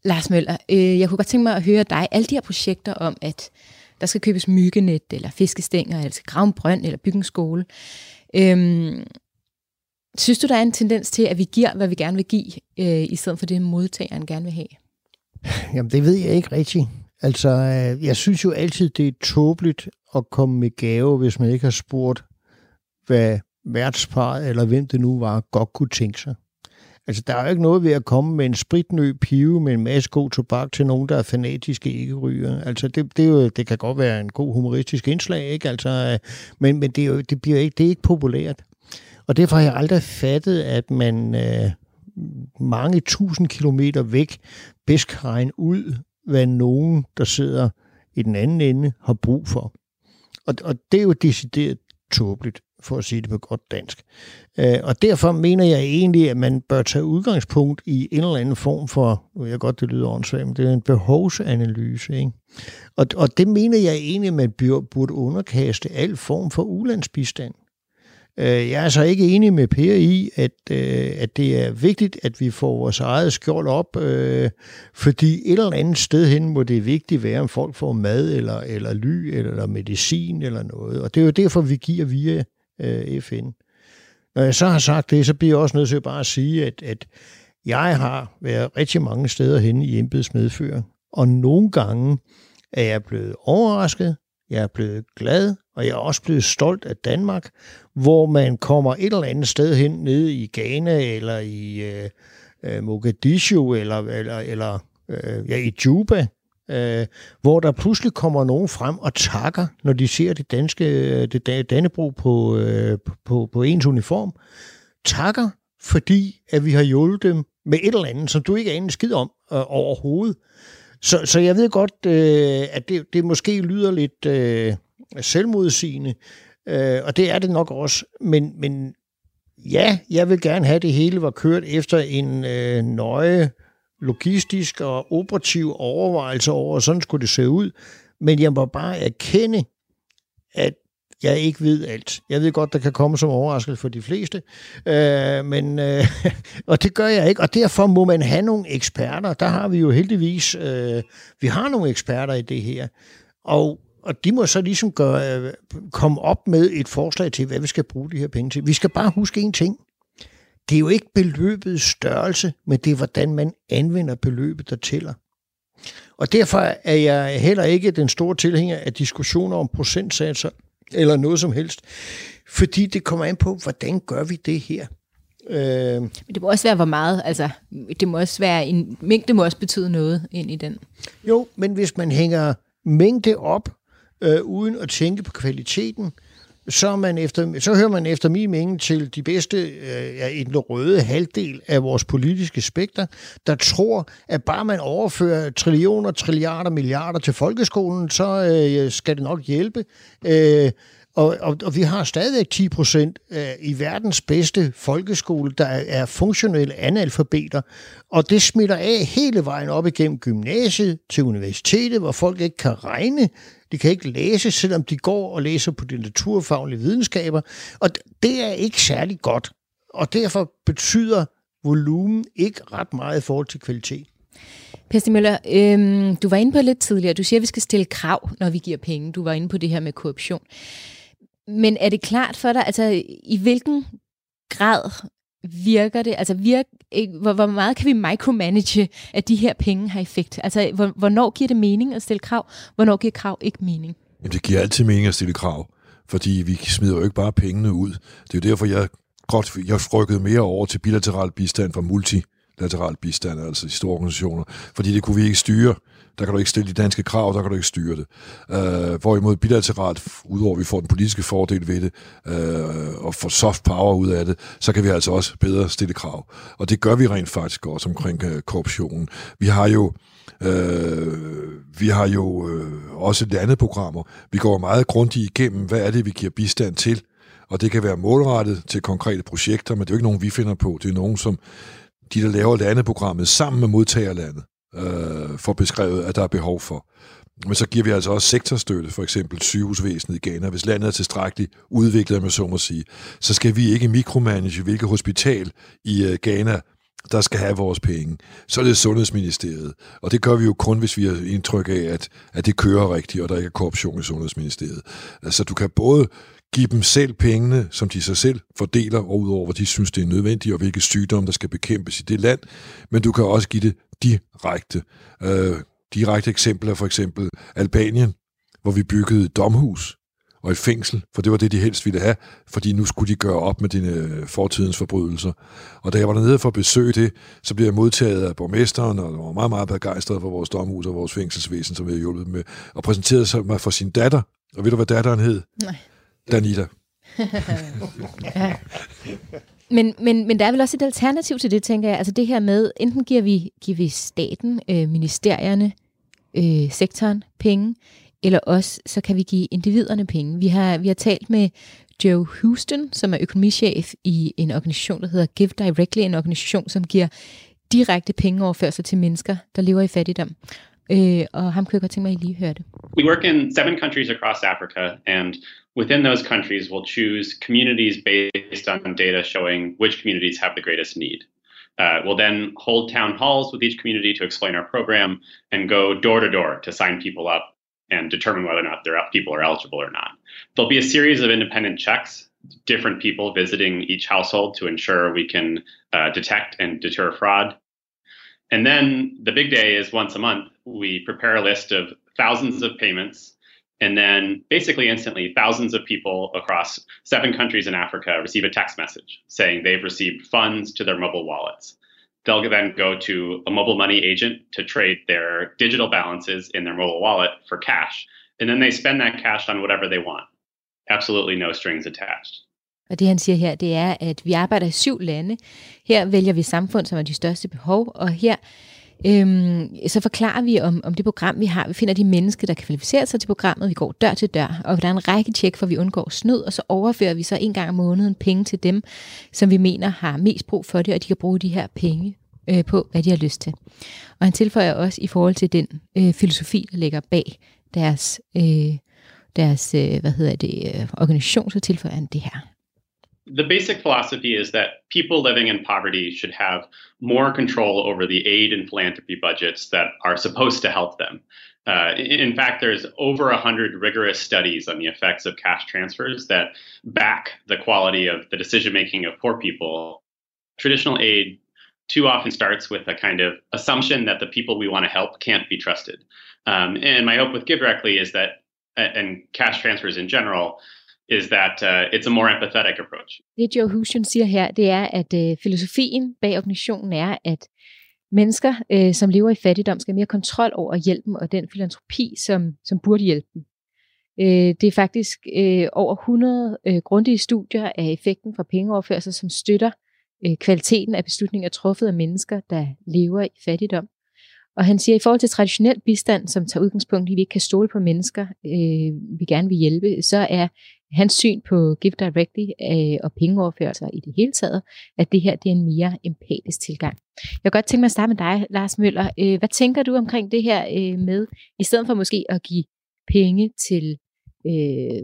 Speaker 2: Lars Møller, øh, jeg kunne godt tænke mig at høre dig. Alle de her projekter om, at der skal købes myggenet, eller fiskestænger, eller skal grave en brønd, eller bygge en skole. Øhm, synes du, der er en tendens til, at vi giver, hvad vi gerne vil give, øh, i stedet for det, modtageren gerne vil have?
Speaker 3: Jamen, det ved jeg ikke rigtigt. Altså, øh, jeg synes jo altid, det er tåbeligt at komme med gave, hvis man ikke har spurgt, hvad værtsparet, eller hvem det nu var, godt kunne tænke sig. Altså, der er jo ikke noget ved at komme med en spritnø pive med en masse god tobak til nogen, der er fanatiske ikke-ryger. Altså, det, det, er jo, det kan godt være en god humoristisk indslag, ikke? Altså, øh, men, men det, er jo, det, bliver ikke, det er ikke populært. Og derfor har jeg aldrig fattet, at man øh, mange tusind kilometer væk bedst kan regne ud, hvad nogen, der sidder i den anden ende, har brug for. Og, og det er jo decideret tåbeligt for at sige det på godt dansk. Øh, og derfor mener jeg egentlig, at man bør tage udgangspunkt i en eller anden form for, jeg godt, det lyder åndssvagt, men det er en behovsanalyse. Ikke? Og, og det mener jeg egentlig, at man burde underkaste al form for ulandsbistand. Øh, jeg er så ikke enig med Per i, at, øh, at det er vigtigt, at vi får vores eget skjold op, øh, fordi et eller andet sted hen må det vigtigt være, om folk får mad eller, eller ly eller medicin eller noget. Og det er jo derfor, vi giver via øh, FN. Når jeg så har sagt det, så bliver jeg også nødt til bare at sige, at, at jeg har været rigtig mange steder henne i embedsmedfører, og nogle gange er jeg blevet overrasket, jeg er blevet glad, og jeg er også blevet stolt af Danmark, hvor man kommer et eller andet sted hen nede i Ghana, eller i øh, øh, Mogadishu, eller, eller, eller øh, ja, i Juba, øh, hvor der pludselig kommer nogen frem og takker, når de ser det danske øh, det Dannebro på, øh, på, på ens uniform. Takker, fordi at vi har hjulpet dem med et eller andet, som du ikke aner skid om øh, overhovedet. Så, så jeg ved godt, øh, at det, det måske lyder lidt øh, selvmodsigende, øh, og det er det nok også, men, men ja, jeg vil gerne have, at det hele var kørt efter en øh, nøje logistisk og operativ overvejelse over, sådan skulle det se ud. Men jeg må bare erkende, at jeg ikke ved alt. Jeg ved godt, der kan komme som overraskelse for de fleste, øh, men, øh, og det gør jeg ikke, og derfor må man have nogle eksperter. Der har vi jo heldigvis, øh, vi har nogle eksperter i det her, og, og de må så ligesom gøre, øh, komme op med et forslag til, hvad vi skal bruge de her penge til. Vi skal bare huske en ting det er jo ikke beløbets størrelse, men det er, hvordan man anvender beløbet, der tæller. Og derfor er jeg heller ikke den store tilhænger af diskussioner om procentsatser eller noget som helst, fordi det kommer an på, hvordan gør vi det her.
Speaker 2: Øh, Men det må også være, hvor meget, altså, det må også være, en mængde må også betyde noget ind i den.
Speaker 3: Jo, men hvis man hænger mængde op, øh, uden at tænke på kvaliteten, så, er man efter, så hører man efter min mening til de bedste øh, ja, i den røde halvdel af vores politiske spekter, der tror, at bare man overfører trillioner, trilliarder, milliarder til folkeskolen, så øh, skal det nok hjælpe. Øh, og, og, og vi har stadigvæk 10 procent øh, i verdens bedste folkeskole, der er funktionelle analfabeter. Og det smitter af hele vejen op igennem gymnasiet til universitetet, hvor folk ikke kan regne, de kan ikke læse, selvom de går og læser på de naturfaglige videnskaber. Og det er ikke særlig godt. Og derfor betyder volumen ikke ret meget i forhold til kvalitet.
Speaker 2: Per Møller, øhm, du var inde på lidt tidligere. Du siger, at vi skal stille krav, når vi giver penge. Du var inde på det her med korruption. Men er det klart for dig, altså i hvilken grad virker det? Altså virk, hvor, hvor meget kan vi micromanage, at de her penge har effekt? Altså hvor, hvornår giver det mening at stille krav? Hvornår giver krav ikke mening?
Speaker 4: Jamen, det giver altid mening at stille krav, fordi vi smider jo ikke bare pengene ud. Det er jo derfor, jeg godt, jeg rykkede mere over til bilateral bistand fra multilateral bistand, altså i store organisationer, fordi det kunne vi ikke styre. Der kan du ikke stille de danske krav, der kan du ikke styre det. Øh, hvorimod bilateralt, udover at vi får den politiske fordel ved det, øh, og får soft power ud af det, så kan vi altså også bedre stille krav. Og det gør vi rent faktisk også omkring øh, korruptionen. Vi har jo Øh, vi har jo øh, også landeprogrammer. Vi går meget grundigt igennem, hvad er det, vi giver bistand til. Og det kan være målrettet til konkrete projekter, men det er jo ikke nogen, vi finder på. Det er nogen, som de, der laver landeprogrammet sammen med modtagerlandet, øh, får beskrevet, at der er behov for. Men så giver vi altså også sektorstøtte, for eksempel sygehusvæsenet i Ghana. Hvis landet er tilstrækkeligt udviklet, med så må sige, så skal vi ikke mikromanage, hvilket hospital i øh, Ghana der skal have vores penge. Så er det Sundhedsministeriet. Og det gør vi jo kun, hvis vi har indtryk af, at, at det kører rigtigt, og der ikke er korruption i Sundhedsministeriet. Altså, du kan både give dem selv pengene, som de sig selv fordeler, og udover, hvad de synes, det er nødvendigt, og hvilke sygdomme, der skal bekæmpes i det land, men du kan også give det direkte. Øh, direkte eksempler er for eksempel Albanien, hvor vi byggede et domhus og et fængsel, for det var det, de helst ville have, fordi nu skulle de gøre op med dine øh, fortidens forbrydelser. Og da jeg var dernede for at besøge det, så blev jeg modtaget af borgmesteren, og var meget, meget begejstret for vores domhus og vores fængselsvæsen, som vi havde hjulpet med, og præsenterede mig for sin datter. Og ved du, hvad datteren hed? Nej. Danita.
Speaker 2: ja. Men, men, men der er vel også et alternativ til det, tænker jeg. Altså det her med, enten giver vi, giver vi staten, øh, ministerierne, øh, sektoren penge, eller også så kan vi give individerne penge. Vi har, vi har talt med Joe Houston, som er økonomichef i en organisation, der hedder Give Directly, en organisation, som giver direkte pengeoverførsel til mennesker, der lever i fattigdom. Øh, og ham kunne jeg godt tænke mig, at I lige høre det.
Speaker 5: We work in seven countries across Africa, and within those countries we'll choose communities based on data showing which communities have the greatest need. Uh, we'll then hold town halls with each community to explain our program and go door to door to sign people up and determine whether or not their people are eligible or not. There'll be a series of independent checks, different people visiting each household to ensure we can uh, detect and deter fraud. And then the big day is once a month, we prepare a list of thousands of payments. And then basically instantly, thousands of people across seven countries in Africa receive a text message saying they've received funds to their mobile wallets. They'll then go to a mobile money agent to trade their digital balances in their mobile wallet for cash. And then they spend that cash on whatever they want. Absolutely no strings attached.
Speaker 2: Og det han siger her, det er, at vi arbejder i syv lande. Her vælger vi samfund, som er de største behov, og her øhm, så forklarer vi om, om det program, vi har. Vi finder de mennesker, der kan kvalificere sig til programmet. Vi går dør til dør, og der er en række tjek, for vi undgår snyd, og så overfører vi så en gang om måneden penge til dem, som vi mener har mest brug for det, og de kan bruge de her penge øh, på, hvad de har lyst til. Og han tilføjer også i forhold til den øh, filosofi, der ligger bag deres, øh, deres øh, hvad hedder det, øh, organisation, så tilføjer han det her.
Speaker 5: The basic philosophy is that people living in poverty should have more control over the aid and philanthropy budgets that are supposed to help them. Uh, in fact, there's over 100 rigorous studies on the effects of cash transfers that back the quality of the decision making of poor people. Traditional aid too often starts with a kind of assumption that the people we want to help can't be trusted. Um, and my hope with Give Directly is that, and cash transfers in general, is that uh, it's a more empathetic approach.
Speaker 2: Det Joe Huston siger her, det er, at øh, filosofien bag organisationen er, at mennesker, øh, som lever i fattigdom, skal have mere kontrol over hjælpen og den filantropi, som, som burde hjælpe dem. Øh, det er faktisk øh, over 100 øh, grundige studier af effekten fra pengeoverførsel, som støtter øh, kvaliteten af beslutninger truffet af mennesker, der lever i fattigdom. Og han siger, at i forhold til traditionel bistand, som tager udgangspunkt i, at vi ikke kan stole på mennesker, øh, vi gerne vil hjælpe, så er hans syn på Give Directly øh, og pengeoverførsler i det hele taget, at det her det er en mere empatisk tilgang. Jeg kan godt tænke mig at starte med dig, Lars Møller. Øh, hvad tænker du omkring det her øh, med, i stedet for måske at give penge til øh,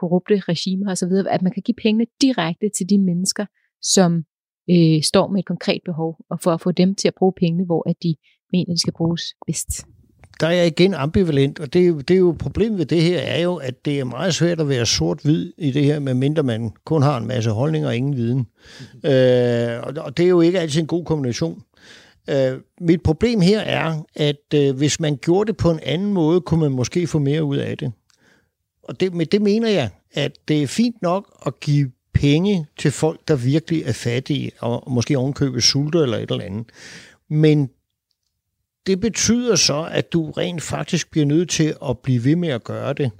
Speaker 2: korrupte regimer osv., at man kan give pengene direkte til de mennesker, som øh, står med et konkret behov, og for at få dem til at bruge pengene, hvor at de mener, de skal bruges bedst.
Speaker 3: Der er jeg igen ambivalent, og det, det er jo problemet ved det her, er jo, at det er meget svært at være sort-hvid i det her, medmindre man kun har en masse holdninger og ingen viden. Mm-hmm. Øh, og det er jo ikke altid en god kombination. Øh, mit problem her er, at øh, hvis man gjorde det på en anden måde, kunne man måske få mere ud af det. Og det, med det mener jeg, at det er fint nok at give penge til folk, der virkelig er fattige, og måske ovenkøbe sulter eller et eller andet. Men det betyder så, at du rent faktisk bliver nødt til at blive ved med at gøre det.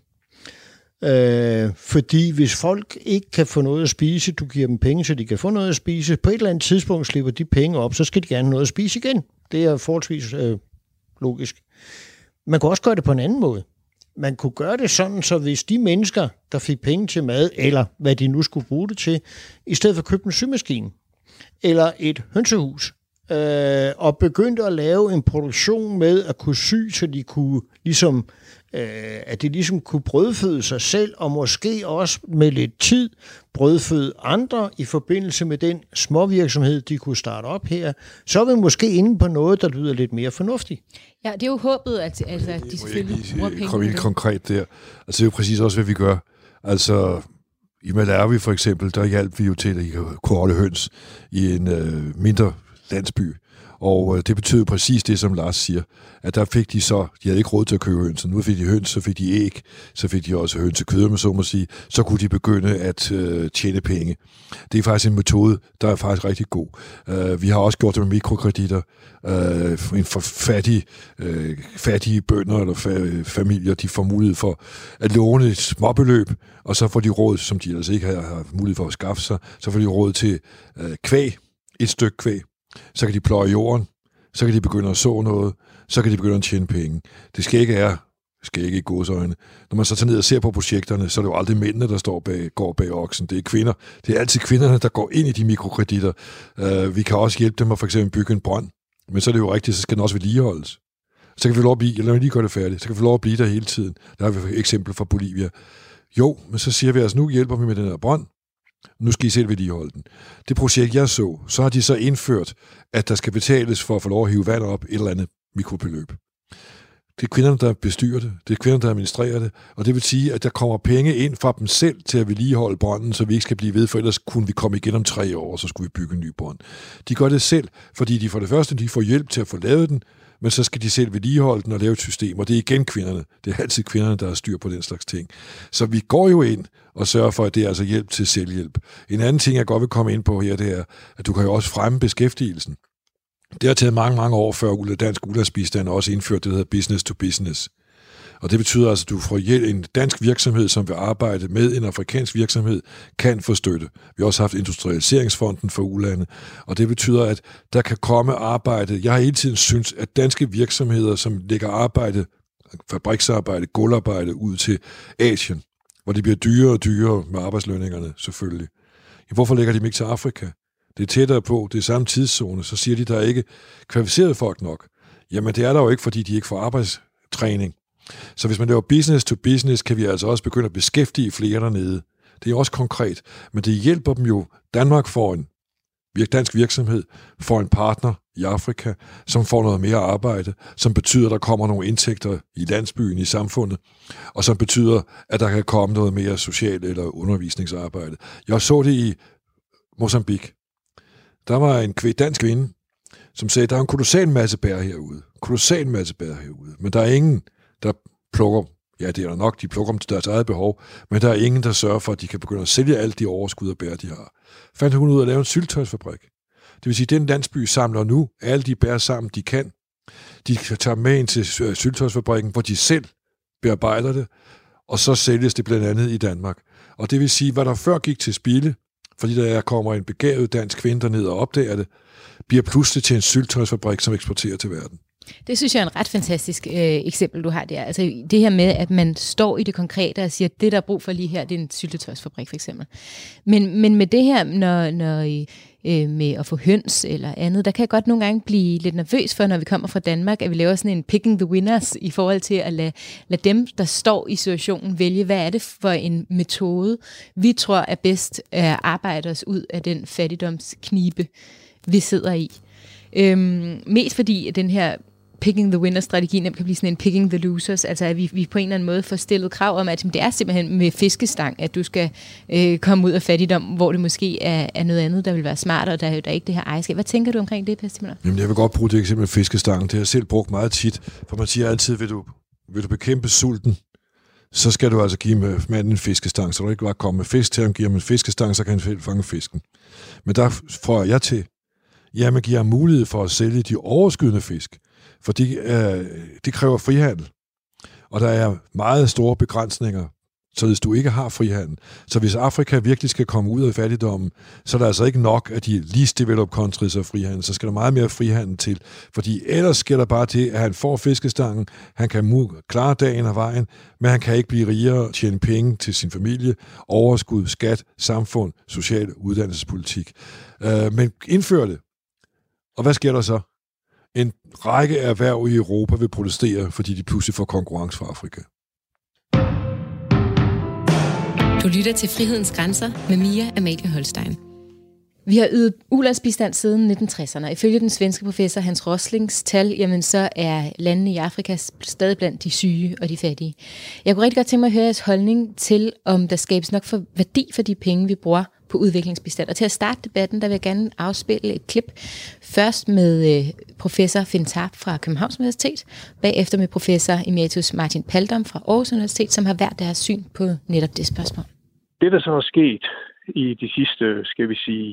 Speaker 3: Øh, fordi hvis folk ikke kan få noget at spise, du giver dem penge, så de kan få noget at spise, på et eller andet tidspunkt slipper de penge op, så skal de gerne have noget at spise igen. Det er forholdsvis øh, logisk. Man kan også gøre det på en anden måde man kunne gøre det sådan, så hvis de mennesker, der fik penge til mad, eller hvad de nu skulle bruge det til, i stedet for at købe en symaskine, eller et hønsehus, øh, og begyndte at lave en produktion med at kunne sy, så de kunne ligesom øh, at de ligesom kunne brødføde sig selv, og måske også med lidt tid brødføde andre i forbindelse med den småvirksomhed, de kunne starte op her, så er vi måske inde på noget, der lyder lidt mere fornuftigt.
Speaker 2: Ja, det er jo håbet, at, altså, at de selvfølgelig bruger penge.
Speaker 4: Kom ind konkret der. Altså, det er jo præcis også, hvad vi gør. Altså, i Malawi for eksempel, der hjalp vi jo til, at I kunne holde høns i en øh, mindre landsby. Og øh, det betyder præcis det, som Lars siger, at der fik de så, de havde ikke råd til at købe høns, så nu fik de høns, så fik de æg, så fik de også høns hønsekød, med så må sige, så kunne de begynde at øh, tjene penge. Det er faktisk en metode, der er faktisk rigtig god. Øh, vi har også gjort det med mikrokreditter. Øh, en for fattige, øh, fattige bønder eller fa- familier, de får mulighed for at låne et småbeløb, og så får de råd, som de ellers ikke har, har mulighed for at skaffe sig, så får de råd til øh, kvæg, et stykke kvæg, så kan de pløje jorden, så kan de begynde at så noget, så kan de begynde at tjene penge. Det skal ikke er, det skal ikke i godsøjne. Når man så tager ned og ser på projekterne, så er det jo aldrig mændene, der står bag, går bag oksen. Det er kvinder. Det er altid kvinderne, der går ind i de mikrokreditter. Uh, vi kan også hjælpe dem at for eksempel bygge en brønd. Men så er det jo rigtigt, så skal den også vedligeholdes. Så kan vi lov at blive, lad mig lige gøre det færdigt, så kan vi lov at blive der hele tiden. Der har vi et eksempel fra Bolivia. Jo, men så siger vi altså, nu hjælper vi med den her brønd, nu skal I selv vedligeholde den. Det projekt, jeg så, så har de så indført, at der skal betales for at få lov at hive vand op et eller andet mikrobeløb. Det er kvinderne, der bestyrer det. Det er kvinderne, der administrerer det. Og det vil sige, at der kommer penge ind fra dem selv til at vedligeholde brønden, så vi ikke skal blive ved, for ellers kunne vi komme igen om tre år, og så skulle vi bygge en ny brønd. De gør det selv, fordi de for det første de får hjælp til at få lavet den, men så skal de selv vedligeholde den og lave et system, og det er igen kvinderne. Det er altid kvinderne, der har styr på den slags ting. Så vi går jo ind og sørger for, at det er altså hjælp til selvhjælp. En anden ting, jeg godt vil komme ind på her, det er, at du kan jo også fremme beskæftigelsen. Det har taget mange, mange år før dansk ulandsbistand også indført det, der hedder business to business. Og det betyder altså, at du får hjælp, en dansk virksomhed, som vil arbejde med en afrikansk virksomhed, kan få støtte. Vi har også haft Industrialiseringsfonden for ulande, og det betyder, at der kan komme arbejde. Jeg har hele tiden synes, at danske virksomheder, som lægger arbejde, fabriksarbejde, gulvarbejde ud til Asien, hvor det bliver dyrere og dyrere med arbejdslønningerne selvfølgelig. Hvorfor lægger de dem ikke til Afrika? Det er tættere på, det er samme tidszone, så siger de, der er ikke kvalificeret folk nok. Jamen det er der jo ikke, fordi de ikke får arbejdstræning. Så hvis man laver business to business, kan vi altså også begynde at beskæftige flere dernede. Det er også konkret, men det hjælper dem jo. Danmark får en dansk virksomhed, får en partner i Afrika, som får noget mere arbejde, som betyder, at der kommer nogle indtægter i landsbyen, i samfundet, og som betyder, at der kan komme noget mere social eller undervisningsarbejde. Jeg så det i Mozambique. Der var en dansk kvinde, som sagde, der er en kolossal masse bær herude. Kolossal masse bær herude. Men der er ingen, der plukker, ja det er der nok, de plukker dem til deres eget behov, men der er ingen, der sørger for, at de kan begynde at sælge alt de overskud og bær, de har. Fandt hun ud af at lave en syltøjsfabrik. Det vil sige, at den landsby samler nu alle de bær sammen, de kan. De tager med ind til øh, syltøjsfabrikken, hvor de selv bearbejder det, og så sælges det blandt andet i Danmark. Og det vil sige, hvad der før gik til spilde, fordi der kommer en begavet dansk kvinde derned og opdager det, bliver pludselig til en syltøjsfabrik, som eksporterer til verden.
Speaker 2: Det synes jeg er en ret fantastisk øh, eksempel, du har der. Altså det her med, at man står i det konkrete og siger, at det, der er brug for lige her, det er en syltetøjsfabrik for eksempel. Men, men med det her, når, når øh, med at få høns eller andet, der kan jeg godt nogle gange blive lidt nervøs for, når vi kommer fra Danmark, at vi laver sådan en picking the winners i forhold til at lade, lade dem, der står i situationen, vælge, hvad er det for en metode, vi tror er bedst at arbejde os ud af den fattigdomsknibe, vi sidder i. Øhm, mest fordi at den her picking the winner-strategi nemt kan blive sådan en picking the losers, altså at vi, vi på en eller anden måde får stillet krav om, at det er simpelthen med fiskestang, at du skal øh, komme ud af fattigdom, hvor det måske er, er noget andet, der vil være smart, og der, der er ikke det her ejerskab. Hvad tænker du omkring det, Per
Speaker 4: Jamen, jeg vil godt bruge det eksempel med fiskestang. Det har jeg selv brugt meget tit, for man siger altid, vil du, vil du bekæmpe sulten, så skal du altså give manden en fiskestang, så du ikke bare komme med fisk til ham, giver ham en fiskestang, så kan han fange fisken. Men der får jeg til, ja, man giver ham mulighed for at sælge de overskydende fisk fordi øh, det kræver frihandel. Og der er meget store begrænsninger, således du ikke har frihandel. Så hvis Afrika virkelig skal komme ud af fattigdommen, så er der altså ikke nok, at de least developed countries har frihandel. Så skal der meget mere frihandel til. Fordi ellers sker der bare til, at han får fiskestangen, han kan klare dagen og vejen, men han kan ikke blive rigere, tjene penge til sin familie, overskud, skat, samfund, social uddannelsespolitik. Øh, men indfør det. Og hvad sker der så? En række erhverv i Europa vil protestere, fordi de pludselig får konkurrence fra Afrika.
Speaker 1: Du lytter til Frihedens Grænser med Mia Amalie Holstein.
Speaker 2: Vi har ydet ulandsbistand siden 1960'erne. Ifølge den svenske professor Hans Roslings tal, jamen så er landene i Afrika stadig blandt de syge og de fattige. Jeg kunne rigtig godt tænke mig at høre jeres holdning til, om der skabes nok for værdi for de penge, vi bruger på udviklingsbistand. Og til at starte debatten, der vil jeg gerne afspille et klip. Først med øh, professor Finn Tarp fra Københavns Universitet, bagefter med professor emeritus Martin Paldom fra Aarhus Universitet, som har været deres syn på netop det spørgsmål.
Speaker 6: Det, der så er sket i de sidste, skal vi sige,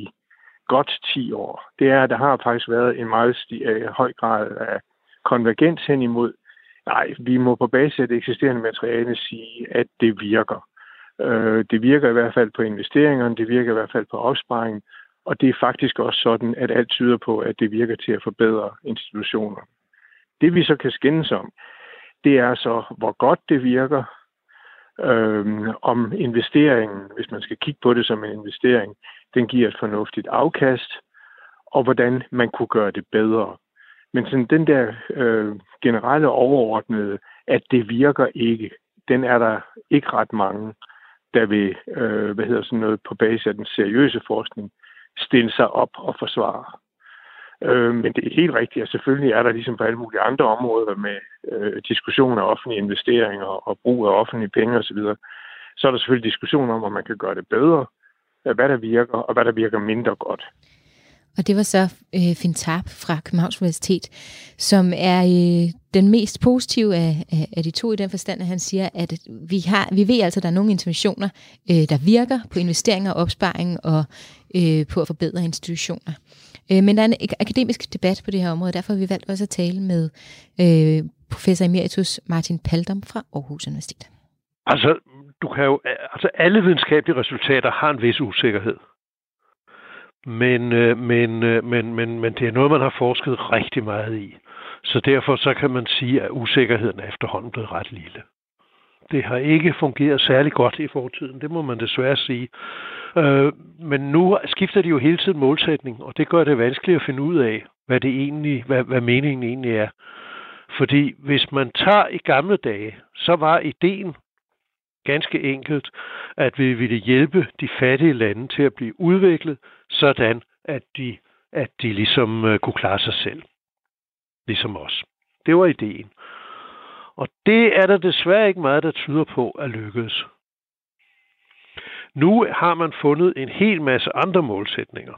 Speaker 6: godt 10 år, det er, at der har faktisk været en meget sti- øh, høj grad af konvergens hen imod, nej, vi må på basis af det eksisterende materiale sige, at det virker. Øh, det virker i hvert fald på investeringerne, det virker i hvert fald på opsparingen, og det er faktisk også sådan, at alt tyder på, at det virker til at forbedre institutioner. Det vi så kan skændes om, det er så, hvor godt det virker, øh, om investeringen, hvis man skal kigge på det som en investering, den giver et fornuftigt afkast, og hvordan man kunne gøre det bedre. Men sådan den der øh, generelle overordnede, at det virker ikke, den er der ikke ret mange, der vil, øh, hvad hedder sådan noget, på basis af den seriøse forskning, stille sig op og forsvare. Øh, men det er helt rigtigt, at selvfølgelig er der ligesom på alle mulige andre områder med øh, diskussion af offentlige investeringer og brug af offentlige penge osv., så er der selvfølgelig diskussion om, om man kan gøre det bedre, hvad der virker, og hvad der virker mindre godt.
Speaker 2: Og det var så øh, Finn Tarp fra Københavns Universitet, som er øh, den mest positive af, af, af de to i den forstand, at han siger, at vi, har, vi ved altså, at der er nogle interventioner, øh, der virker på investeringer, opsparing og øh, på at forbedre institutioner. Øh, men der er en akademisk debat på det her område, derfor har vi valgt også at tale med øh, professor emeritus Martin Paldom fra Aarhus Universitet.
Speaker 7: Altså, du kan jo, altså alle videnskabelige resultater har en vis usikkerhed. Men, øh, men, øh, men, men, men det er noget, man har forsket rigtig meget i. Så derfor så kan man sige, at usikkerheden er efterhånden blevet ret lille. Det har ikke fungeret særlig godt i fortiden, det må man desværre sige. Øh, men nu skifter de jo hele tiden målsætning, og det gør det vanskeligt at finde ud af, hvad, det egentlig, hvad, hvad meningen egentlig er. Fordi hvis man tager i gamle dage, så var ideen ganske enkelt, at vi ville hjælpe de fattige lande til at blive udviklet, sådan at de, at de ligesom øh, kunne klare sig selv. Ligesom os. Det var ideen. Og det er der desværre ikke meget, der tyder på at lykkes. Nu har man fundet en hel masse andre målsætninger.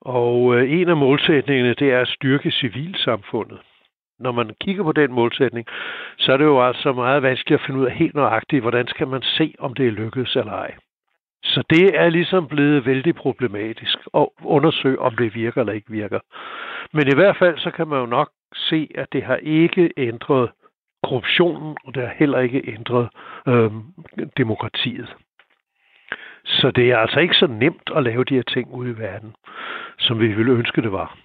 Speaker 7: Og øh, en af målsætningerne, det er at styrke civilsamfundet når man kigger på den målsætning, så er det jo altså meget vanskeligt at finde ud af helt nøjagtigt, hvordan skal man se, om det er lykkedes eller ej. Så det er ligesom blevet vældig problematisk at undersøge, om det virker eller ikke virker. Men i hvert fald så kan man jo nok se, at det har ikke ændret korruptionen, og det har heller ikke ændret øh, demokratiet. Så det er altså ikke så nemt at lave de her ting ude i verden, som vi ville ønske det var.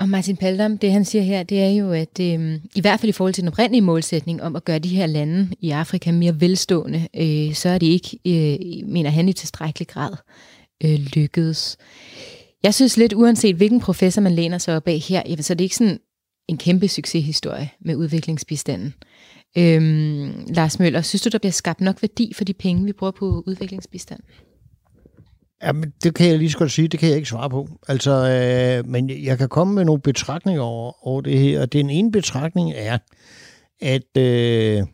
Speaker 2: Og Martin Paldam, det han siger her, det er jo, at øh, i hvert fald i forhold til den oprindelige målsætning om at gøre de her lande i Afrika mere velstående, øh, så er det ikke, øh, mener han, i tilstrækkelig grad øh, lykkedes. Jeg synes lidt, uanset hvilken professor man læner sig op af her, jamen, så er det ikke sådan en kæmpe succeshistorie med udviklingsbistanden. Øhm, Lars Møller, synes du, der bliver skabt nok værdi for de penge, vi bruger på udviklingsbistand?
Speaker 3: Jamen, det kan jeg lige så godt sige, det kan jeg ikke svare på. Altså, øh, men jeg kan komme med nogle betragtninger over, over det her, og den ene betragtning er, at øh,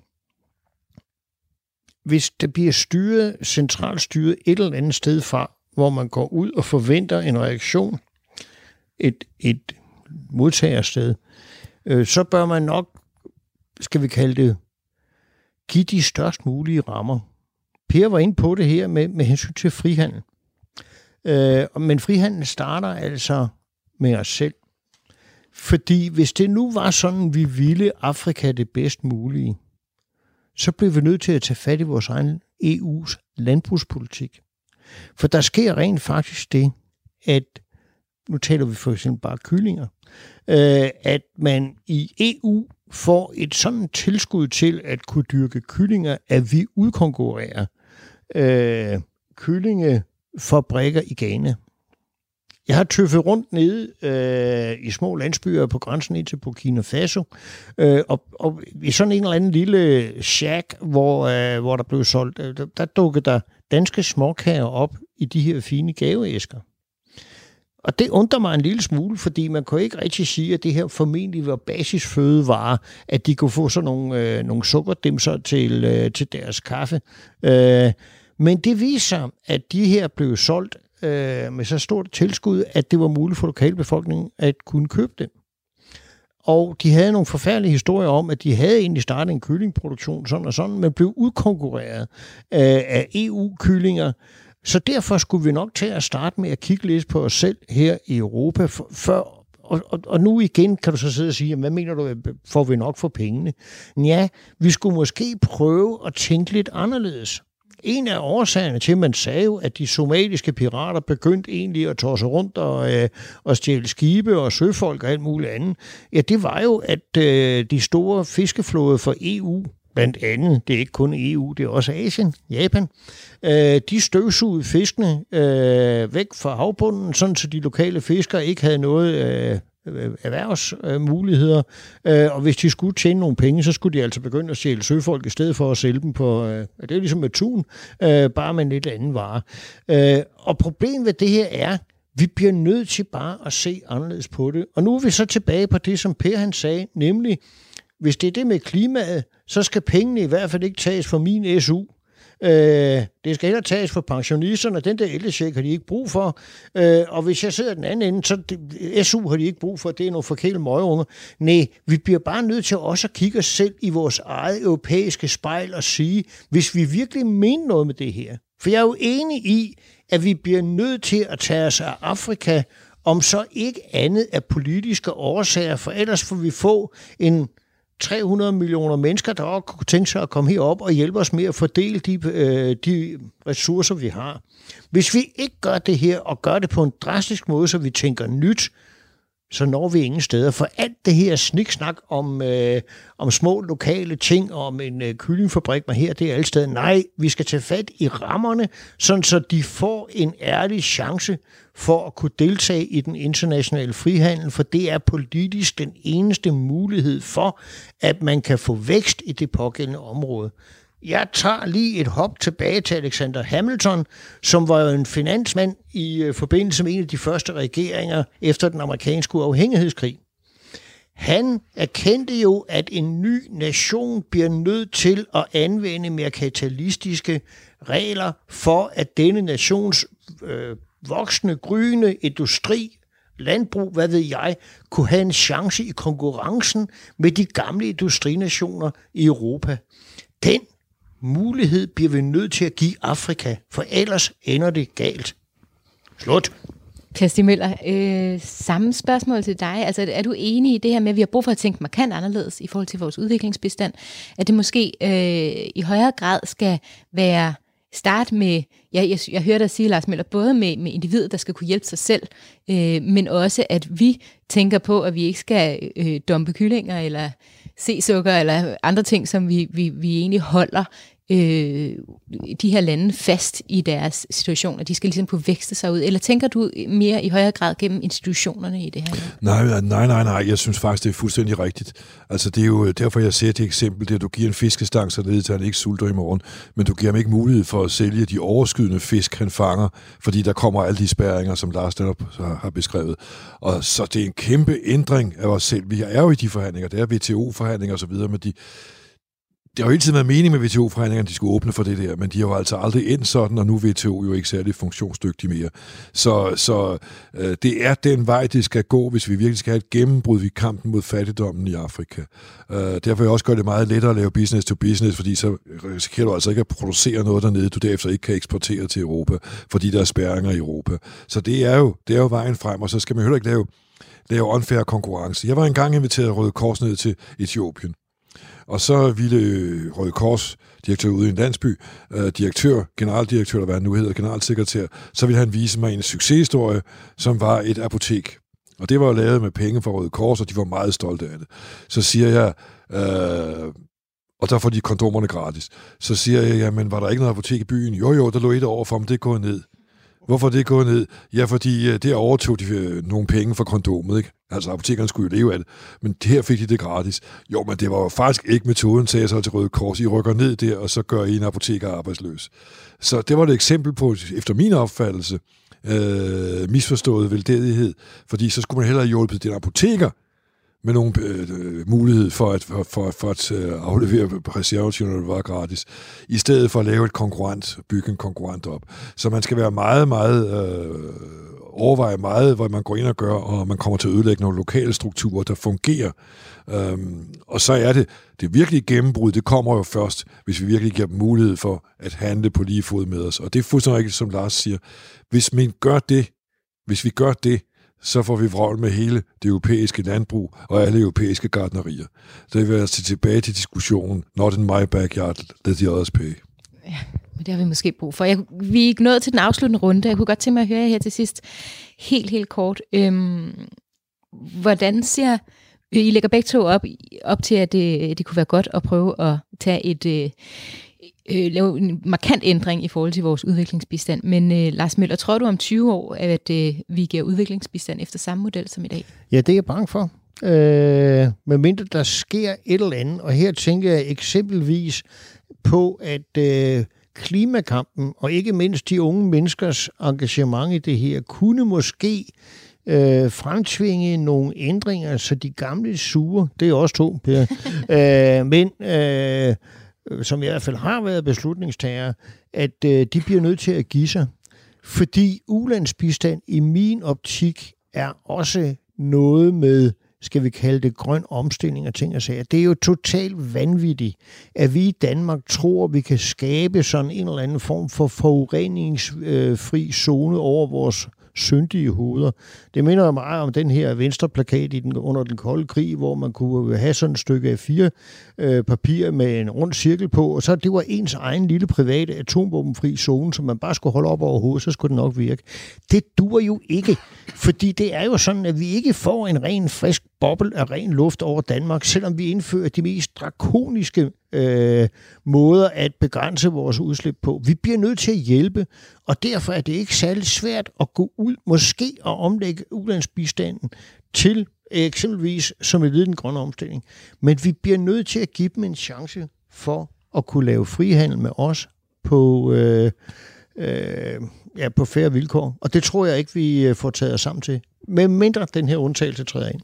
Speaker 3: hvis det bliver styret, centralt styret et eller andet sted fra, hvor man går ud og forventer en reaktion, et, et modtagersted, øh, så bør man nok, skal vi kalde det, give de størst mulige rammer. Per var inde på det her med, med hensyn til frihandel. Øh, men frihandel starter altså med os selv. Fordi hvis det nu var sådan, vi ville Afrika det bedst mulige, så blev vi nødt til at tage fat i vores egen EU's landbrugspolitik. For der sker rent faktisk det, at nu taler vi for eksempel bare kyllinger, øh, at man i EU får et sådan tilskud til at kunne dyrke kyllinger, at vi udkonkurrerer øh, kyllinge fabrikker i Ghana. Jeg har tøffet rundt nede øh, i små landsbyer på grænsen ind til Burkina Faso, øh, og, og i sådan en eller anden lille shack, hvor, øh, hvor der blev solgt, øh, der, der dukkede der danske småkager op i de her fine gaveæsker. Og det undrer mig en lille smule, fordi man kunne ikke rigtig sige, at det her formentlig var basisfødevare, at de kunne få sådan nogle, øh, nogle sukkerdimser til, øh, til deres kaffe. Øh, men det viser, at de her blev solgt øh, med så stort tilskud, at det var muligt for lokalbefolkningen at kunne købe dem. Og de havde nogle forfærdelige historier om, at de havde egentlig startet en kyllingproduktion sådan og sådan, men blev udkonkurreret øh, af EU-kyllinger. Så derfor skulle vi nok til at starte med at kigge lidt på os selv her i Europa, for, før og, og, og nu igen kan du så sidde og sige, hvad mener du, får vi nok for pengene? Ja, vi skulle måske prøve at tænke lidt anderledes. En af årsagerne til, man sagde jo, at de somaliske pirater begyndte egentlig at tosse rundt og, øh, og stjæle skibe og søfolk og alt muligt andet, ja, det var jo, at øh, de store fiskeflåde for EU, blandt andet, det er ikke kun EU, det er også Asien, Japan, øh, de støvsugede fiskene øh, væk fra havbunden, sådan så de lokale fiskere ikke havde noget Øh, Øh, erhvervsmuligheder, øh, øh, og hvis de skulle tjene nogle penge, så skulle de altså begynde at sælge søfolk i stedet for at sælge dem på, det er ligesom med tun, bare med en lidt anden vare. Og problemet ved det her er, vi bliver nødt til bare at se anderledes på det. Og nu er vi så tilbage på det, som Per han sagde, nemlig, hvis det er det med klimaet, så skal pengene i hvert fald ikke tages fra min SU. Øh, det skal heller tages for pensionisterne, den der ældrecheck har de ikke brug for. Øh, og hvis jeg sidder den anden ende, så det, SU har de ikke brug for, det er nogle forkæle møgeunger. Nej, vi bliver bare nødt til også at kigge os selv i vores eget europæiske spejl og sige, hvis vi virkelig mener noget med det her. For jeg er jo enig i, at vi bliver nødt til at tage os af Afrika, om så ikke andet af politiske årsager, for ellers får vi få en 300 millioner mennesker, der også kunne tænke sig at komme herop og hjælpe os med at fordele de, øh, de ressourcer, vi har. Hvis vi ikke gør det her, og gør det på en drastisk måde, så vi tænker nyt, så når vi ingen steder. For alt det her sniksnak om, øh, om små lokale ting, om en øh, kyllingfabrik man her, det er alle steder. Nej, vi skal tage fat i rammerne, sådan så de får en ærlig chance for at kunne deltage i den internationale frihandel, for det er politisk den eneste mulighed for, at man kan få vækst i det pågældende område. Jeg tager lige et hop tilbage til Alexander Hamilton, som var jo en finansmand i øh, forbindelse med en af de første regeringer efter den amerikanske uafhængighedskrig. Han erkendte jo, at en ny nation bliver nødt til at anvende mere regler for, at denne nations øh, voksne, gryende industri, landbrug, hvad ved jeg, kunne have en chance i konkurrencen med de gamle industrinationer i Europa. Den mulighed bliver vi nødt til at give Afrika, for ellers ender det galt. Slut.
Speaker 2: Kirsti Møller, øh, samme spørgsmål til dig. Altså, er du enig i det her med, at vi har brug for at tænke markant anderledes i forhold til vores udviklingsbestand? At det måske øh, i højere grad skal være start med, ja, jeg, jeg hører dig sige, Lars Møller, både med, med individet, der skal kunne hjælpe sig selv, øh, men også at vi tænker på, at vi ikke skal øh, dumpe kyllinger eller se sukker eller andre ting, som vi, vi, vi egentlig holder øh, de her lande fast i deres situation, og de skal ligesom kunne vækste sig ud? Eller tænker du mere i højere grad gennem institutionerne i det her?
Speaker 4: Nej, øh, nej, nej, nej. Jeg synes faktisk, det er fuldstændig rigtigt. Altså, det er jo øh, derfor, jeg ser det eksempel, det at du giver en fiskestang, så ned, til, han ikke sulter i morgen, men du giver ham ikke mulighed for at sælge de overskydende fisk, han fanger, fordi der kommer alle de spærringer, som Lars netop har beskrevet. Og så det er en kæmpe ændring af os selv. Vi er jo i de forhandlinger, det er WTO-forhandlinger osv., men de, det har jo hele tiden været meningen med WTO-forhandlingerne, at de skulle åbne for det der, men de har jo altså aldrig endt sådan, og nu er VTO jo ikke særlig funktionsdygtig mere. Så, så øh, det er den vej, det skal gå, hvis vi virkelig skal have et gennembrud i kampen mod fattigdommen i Afrika. Øh, derfor vil jeg også gøre det meget lettere at lave business to business, fordi så risikerer du altså ikke at producere noget dernede, du derefter ikke kan eksportere til Europa, fordi der er spærringer i Europa. Så det er jo, det er jo vejen frem, og så skal man heller ikke lave, lave unfair konkurrence. Jeg var engang inviteret Røde Kors ned til Etiopien, og så ville øh, Røde Kors, direktør ude i en landsby, øh, direktør, generaldirektør, eller hvad han nu hedder, generalsekretær, så ville han vise mig en succeshistorie, som var et apotek. Og det var jo lavet med penge fra Røde Kors, og de var meget stolte af det. Så siger jeg, øh, og der får de kondomerne gratis. Så siger jeg, jamen var der ikke noget apotek i byen? Jo, jo, der lå et over for, men det går ned. Hvorfor det gået ned? Ja, fordi øh, der det overtog de øh, nogle penge for kondomet, ikke? Altså, apotekerne skulle jo leve af det. Men her fik de det gratis. Jo, men det var jo faktisk ikke metoden, sagde jeg så til Røde Kors. I rykker ned der, og så gør I en apoteker arbejdsløs. Så det var et eksempel på, efter min opfattelse, øh, misforstået veldedighed, fordi så skulle man hellere have hjulpet den apoteker med nogen øh, øh, mulighed for at, for, for, for at øh, aflevere reservationer, når det var gratis, i stedet for at lave et konkurrent, bygge en konkurrent op. Så man skal være meget, meget øh, overveje meget, hvad man går ind og gør, og man kommer til at ødelægge nogle lokale strukturer, der fungerer. Øhm, og så er det, det virkelige gennembrud, det kommer jo først, hvis vi virkelig giver dem mulighed for at handle på lige fod med os. Og det er fuldstændig rigtigt, som Lars siger. Hvis man gør det, hvis vi gør det, så får vi vrøvl med hele det europæiske landbrug og alle europæiske gardnerier. Så det vil altså tilbage til diskussionen, not in my backyard, let the others pay.
Speaker 2: Ja, men det har vi måske brug for. Jeg, vi er ikke nået til den afsluttende runde. Jeg kunne godt tænke mig at høre jer her til sidst, helt, helt kort. Øhm, hvordan ser... I lægger begge to op, op til, at det, det kunne være godt at prøve at tage et... Øh, Øh, lave en markant ændring i forhold til vores udviklingsbistand. Men øh, Lars Møller, tror du om 20 år, at øh, vi giver udviklingsbistand efter samme model som i dag?
Speaker 3: Ja, det er jeg bange for. Øh, medmindre der sker et eller andet, og her tænker jeg eksempelvis på, at øh, klimakampen, og ikke mindst de unge menneskers engagement i det her, kunne måske øh, fremtvinge nogle ændringer, så de gamle sure, det er også to, Per, øh, men øh, Øh, som i hvert fald har været beslutningstager, at øh, de bliver nødt til at give sig. Fordi ulandsbistand i min optik er også noget med skal vi kalde det grøn omstilling og ting og sager. Det er jo totalt vanvittigt, at vi i Danmark tror, at vi kan skabe sådan en eller anden form for forureningsfri øh, zone over vores syndige hoveder. Det minder meget om den her venstre plakat i den, under den kolde krig, hvor man kunne øh, have sådan et stykke af fire øh, papir med en rund cirkel på, og så det var ens egen lille private atomvåbenfri zone, som man bare skulle holde op over hovedet, så skulle det nok virke. Det dur jo ikke, fordi det er jo sådan, at vi ikke får en ren frisk boble af ren luft over Danmark, selvom vi indfører de mest drakoniske øh, måder at begrænse vores udslip på. Vi bliver nødt til at hjælpe, og derfor er det ikke særlig svært at gå ud, måske at omlægge ulandsbistanden til eksempelvis som et led i den grønne omstilling. Men vi bliver nødt til at give dem en chance for at kunne lave frihandel med os på, øh, øh, ja, på færre vilkår. Og det tror jeg ikke, vi øh, får taget os sammen til, med mindre den her undtagelse træder ind.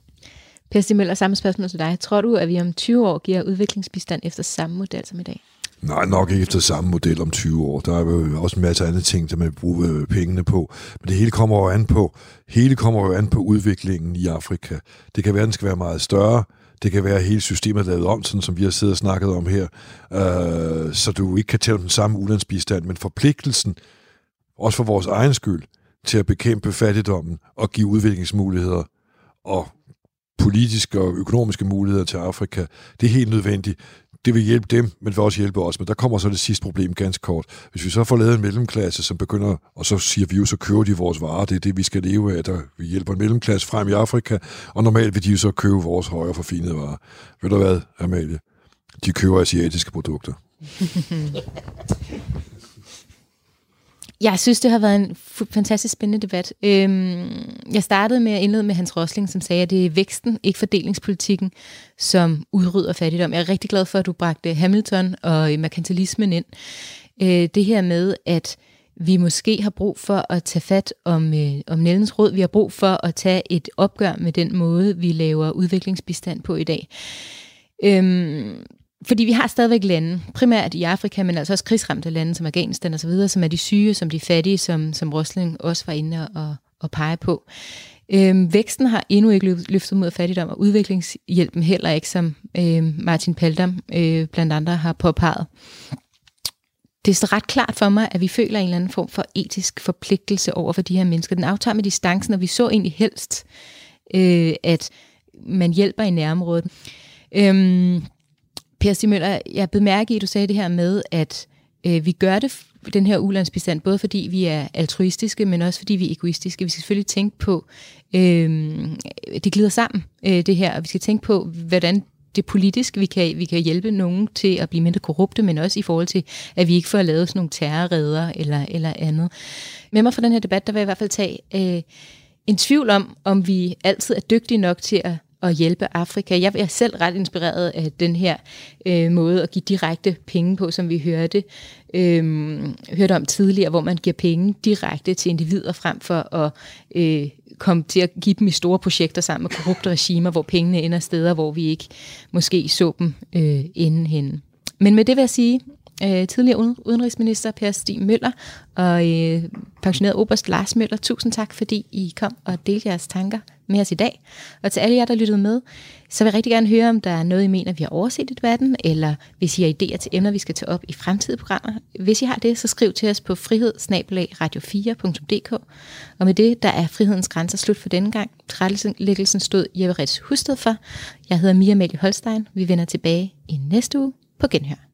Speaker 2: Per Stig Møller, samme spørgsmål til dig. Tror du, at vi om 20 år giver udviklingsbistand efter samme model som i dag?
Speaker 4: Nej, nok ikke efter samme model om 20 år. Der er jo også en masse andre ting, der man bruger øh, pengene på. Men det hele kommer jo an på, hele kommer jo an på udviklingen i Afrika. Det kan være, at den skal være meget større. Det kan være, at hele systemet er lavet om, sådan som vi har siddet og snakket om her. Øh, så du ikke kan tælle den samme ulandsbistand, men forpligtelsen, også for vores egen skyld, til at bekæmpe fattigdommen og give udviklingsmuligheder og politiske og økonomiske muligheder til Afrika. Det er helt nødvendigt. Det vil hjælpe dem, men det vil også hjælpe os. Men der kommer så det sidste problem ganske kort. Hvis vi så får lavet en mellemklasse, som begynder, og så siger vi jo, så køber de vores varer, det er det, vi skal leve af, der vi hjælper en mellemklasse frem i Afrika, og normalt vil de jo så købe vores højere forfinede varer. Ved du hvad, Amalie? De køber asiatiske produkter.
Speaker 2: Jeg synes, det har været en fantastisk spændende debat. Øhm, jeg startede med at indlede med Hans Rosling, som sagde, at det er væksten, ikke fordelingspolitikken, som udrydder fattigdom. Jeg er rigtig glad for, at du bragte Hamilton og merkantilismen ind. Øh, det her med, at vi måske har brug for at tage fat om, øh, om Nellens råd. Vi har brug for at tage et opgør med den måde, vi laver udviklingsbistand på i dag. Øhm, fordi vi har stadigvæk lande, primært i Afrika, men altså også krigsramte lande som Afghanistan osv., som er de syge, som de fattige, som, som Rosling også var inde og, og pege på. Øhm, væksten har endnu ikke løftet mod fattigdom, og udviklingshjælpen heller ikke, som øhm, Martin Paldam øh, blandt andre har påpeget. Det er så ret klart for mig, at vi føler en eller anden form for etisk forpligtelse over for de her mennesker. Den aftager med distancen, og vi så egentlig helst, øh, at man hjælper i nærområdet. Øhm, Per Stig Møller, jeg bemærker, at du sagde det her med, at øh, vi gør det, den her ulandsbestand, både fordi vi er altruistiske, men også fordi vi er egoistiske. Vi skal selvfølgelig tænke på, øh, det glider sammen, øh, det her, og vi skal tænke på, hvordan det politisk. Vi kan, vi kan hjælpe nogen til at blive mindre korrupte, men også i forhold til, at vi ikke får lavet sådan nogle terrorredder eller, eller andet. Med mig for den her debat, der vil jeg i hvert fald tage øh, en tvivl om, om vi altid er dygtige nok til at at hjælpe Afrika. Jeg er selv ret inspireret af den her øh, måde at give direkte penge på, som vi hørte, øh, hørte om tidligere, hvor man giver penge direkte til individer frem for at øh, komme til at give dem i store projekter sammen med korrupte regimer, hvor pengene ender steder, hvor vi ikke måske så dem øh, inden henne. Men med det vil jeg sige, øh, tidligere udenrigsminister Per Stig Møller og øh, pensioneret oberst Lars Møller, tusind tak, fordi I kom og delte jeres tanker med os i dag. Og til alle jer, der lyttede med, så vil jeg rigtig gerne høre, om der er noget, I mener, vi har overset i debatten, eller hvis I har idéer til emner, vi skal tage op i fremtidige programmer. Hvis I har det, så skriv til os på frihedsnabelagradio4.dk. Og med det, der er frihedens grænser slut for denne gang. Trættelæggelsen stod Jeppe Rets Husted for. Jeg hedder Mia Mæle Holstein. Vi vender tilbage i næste uge på Genhør.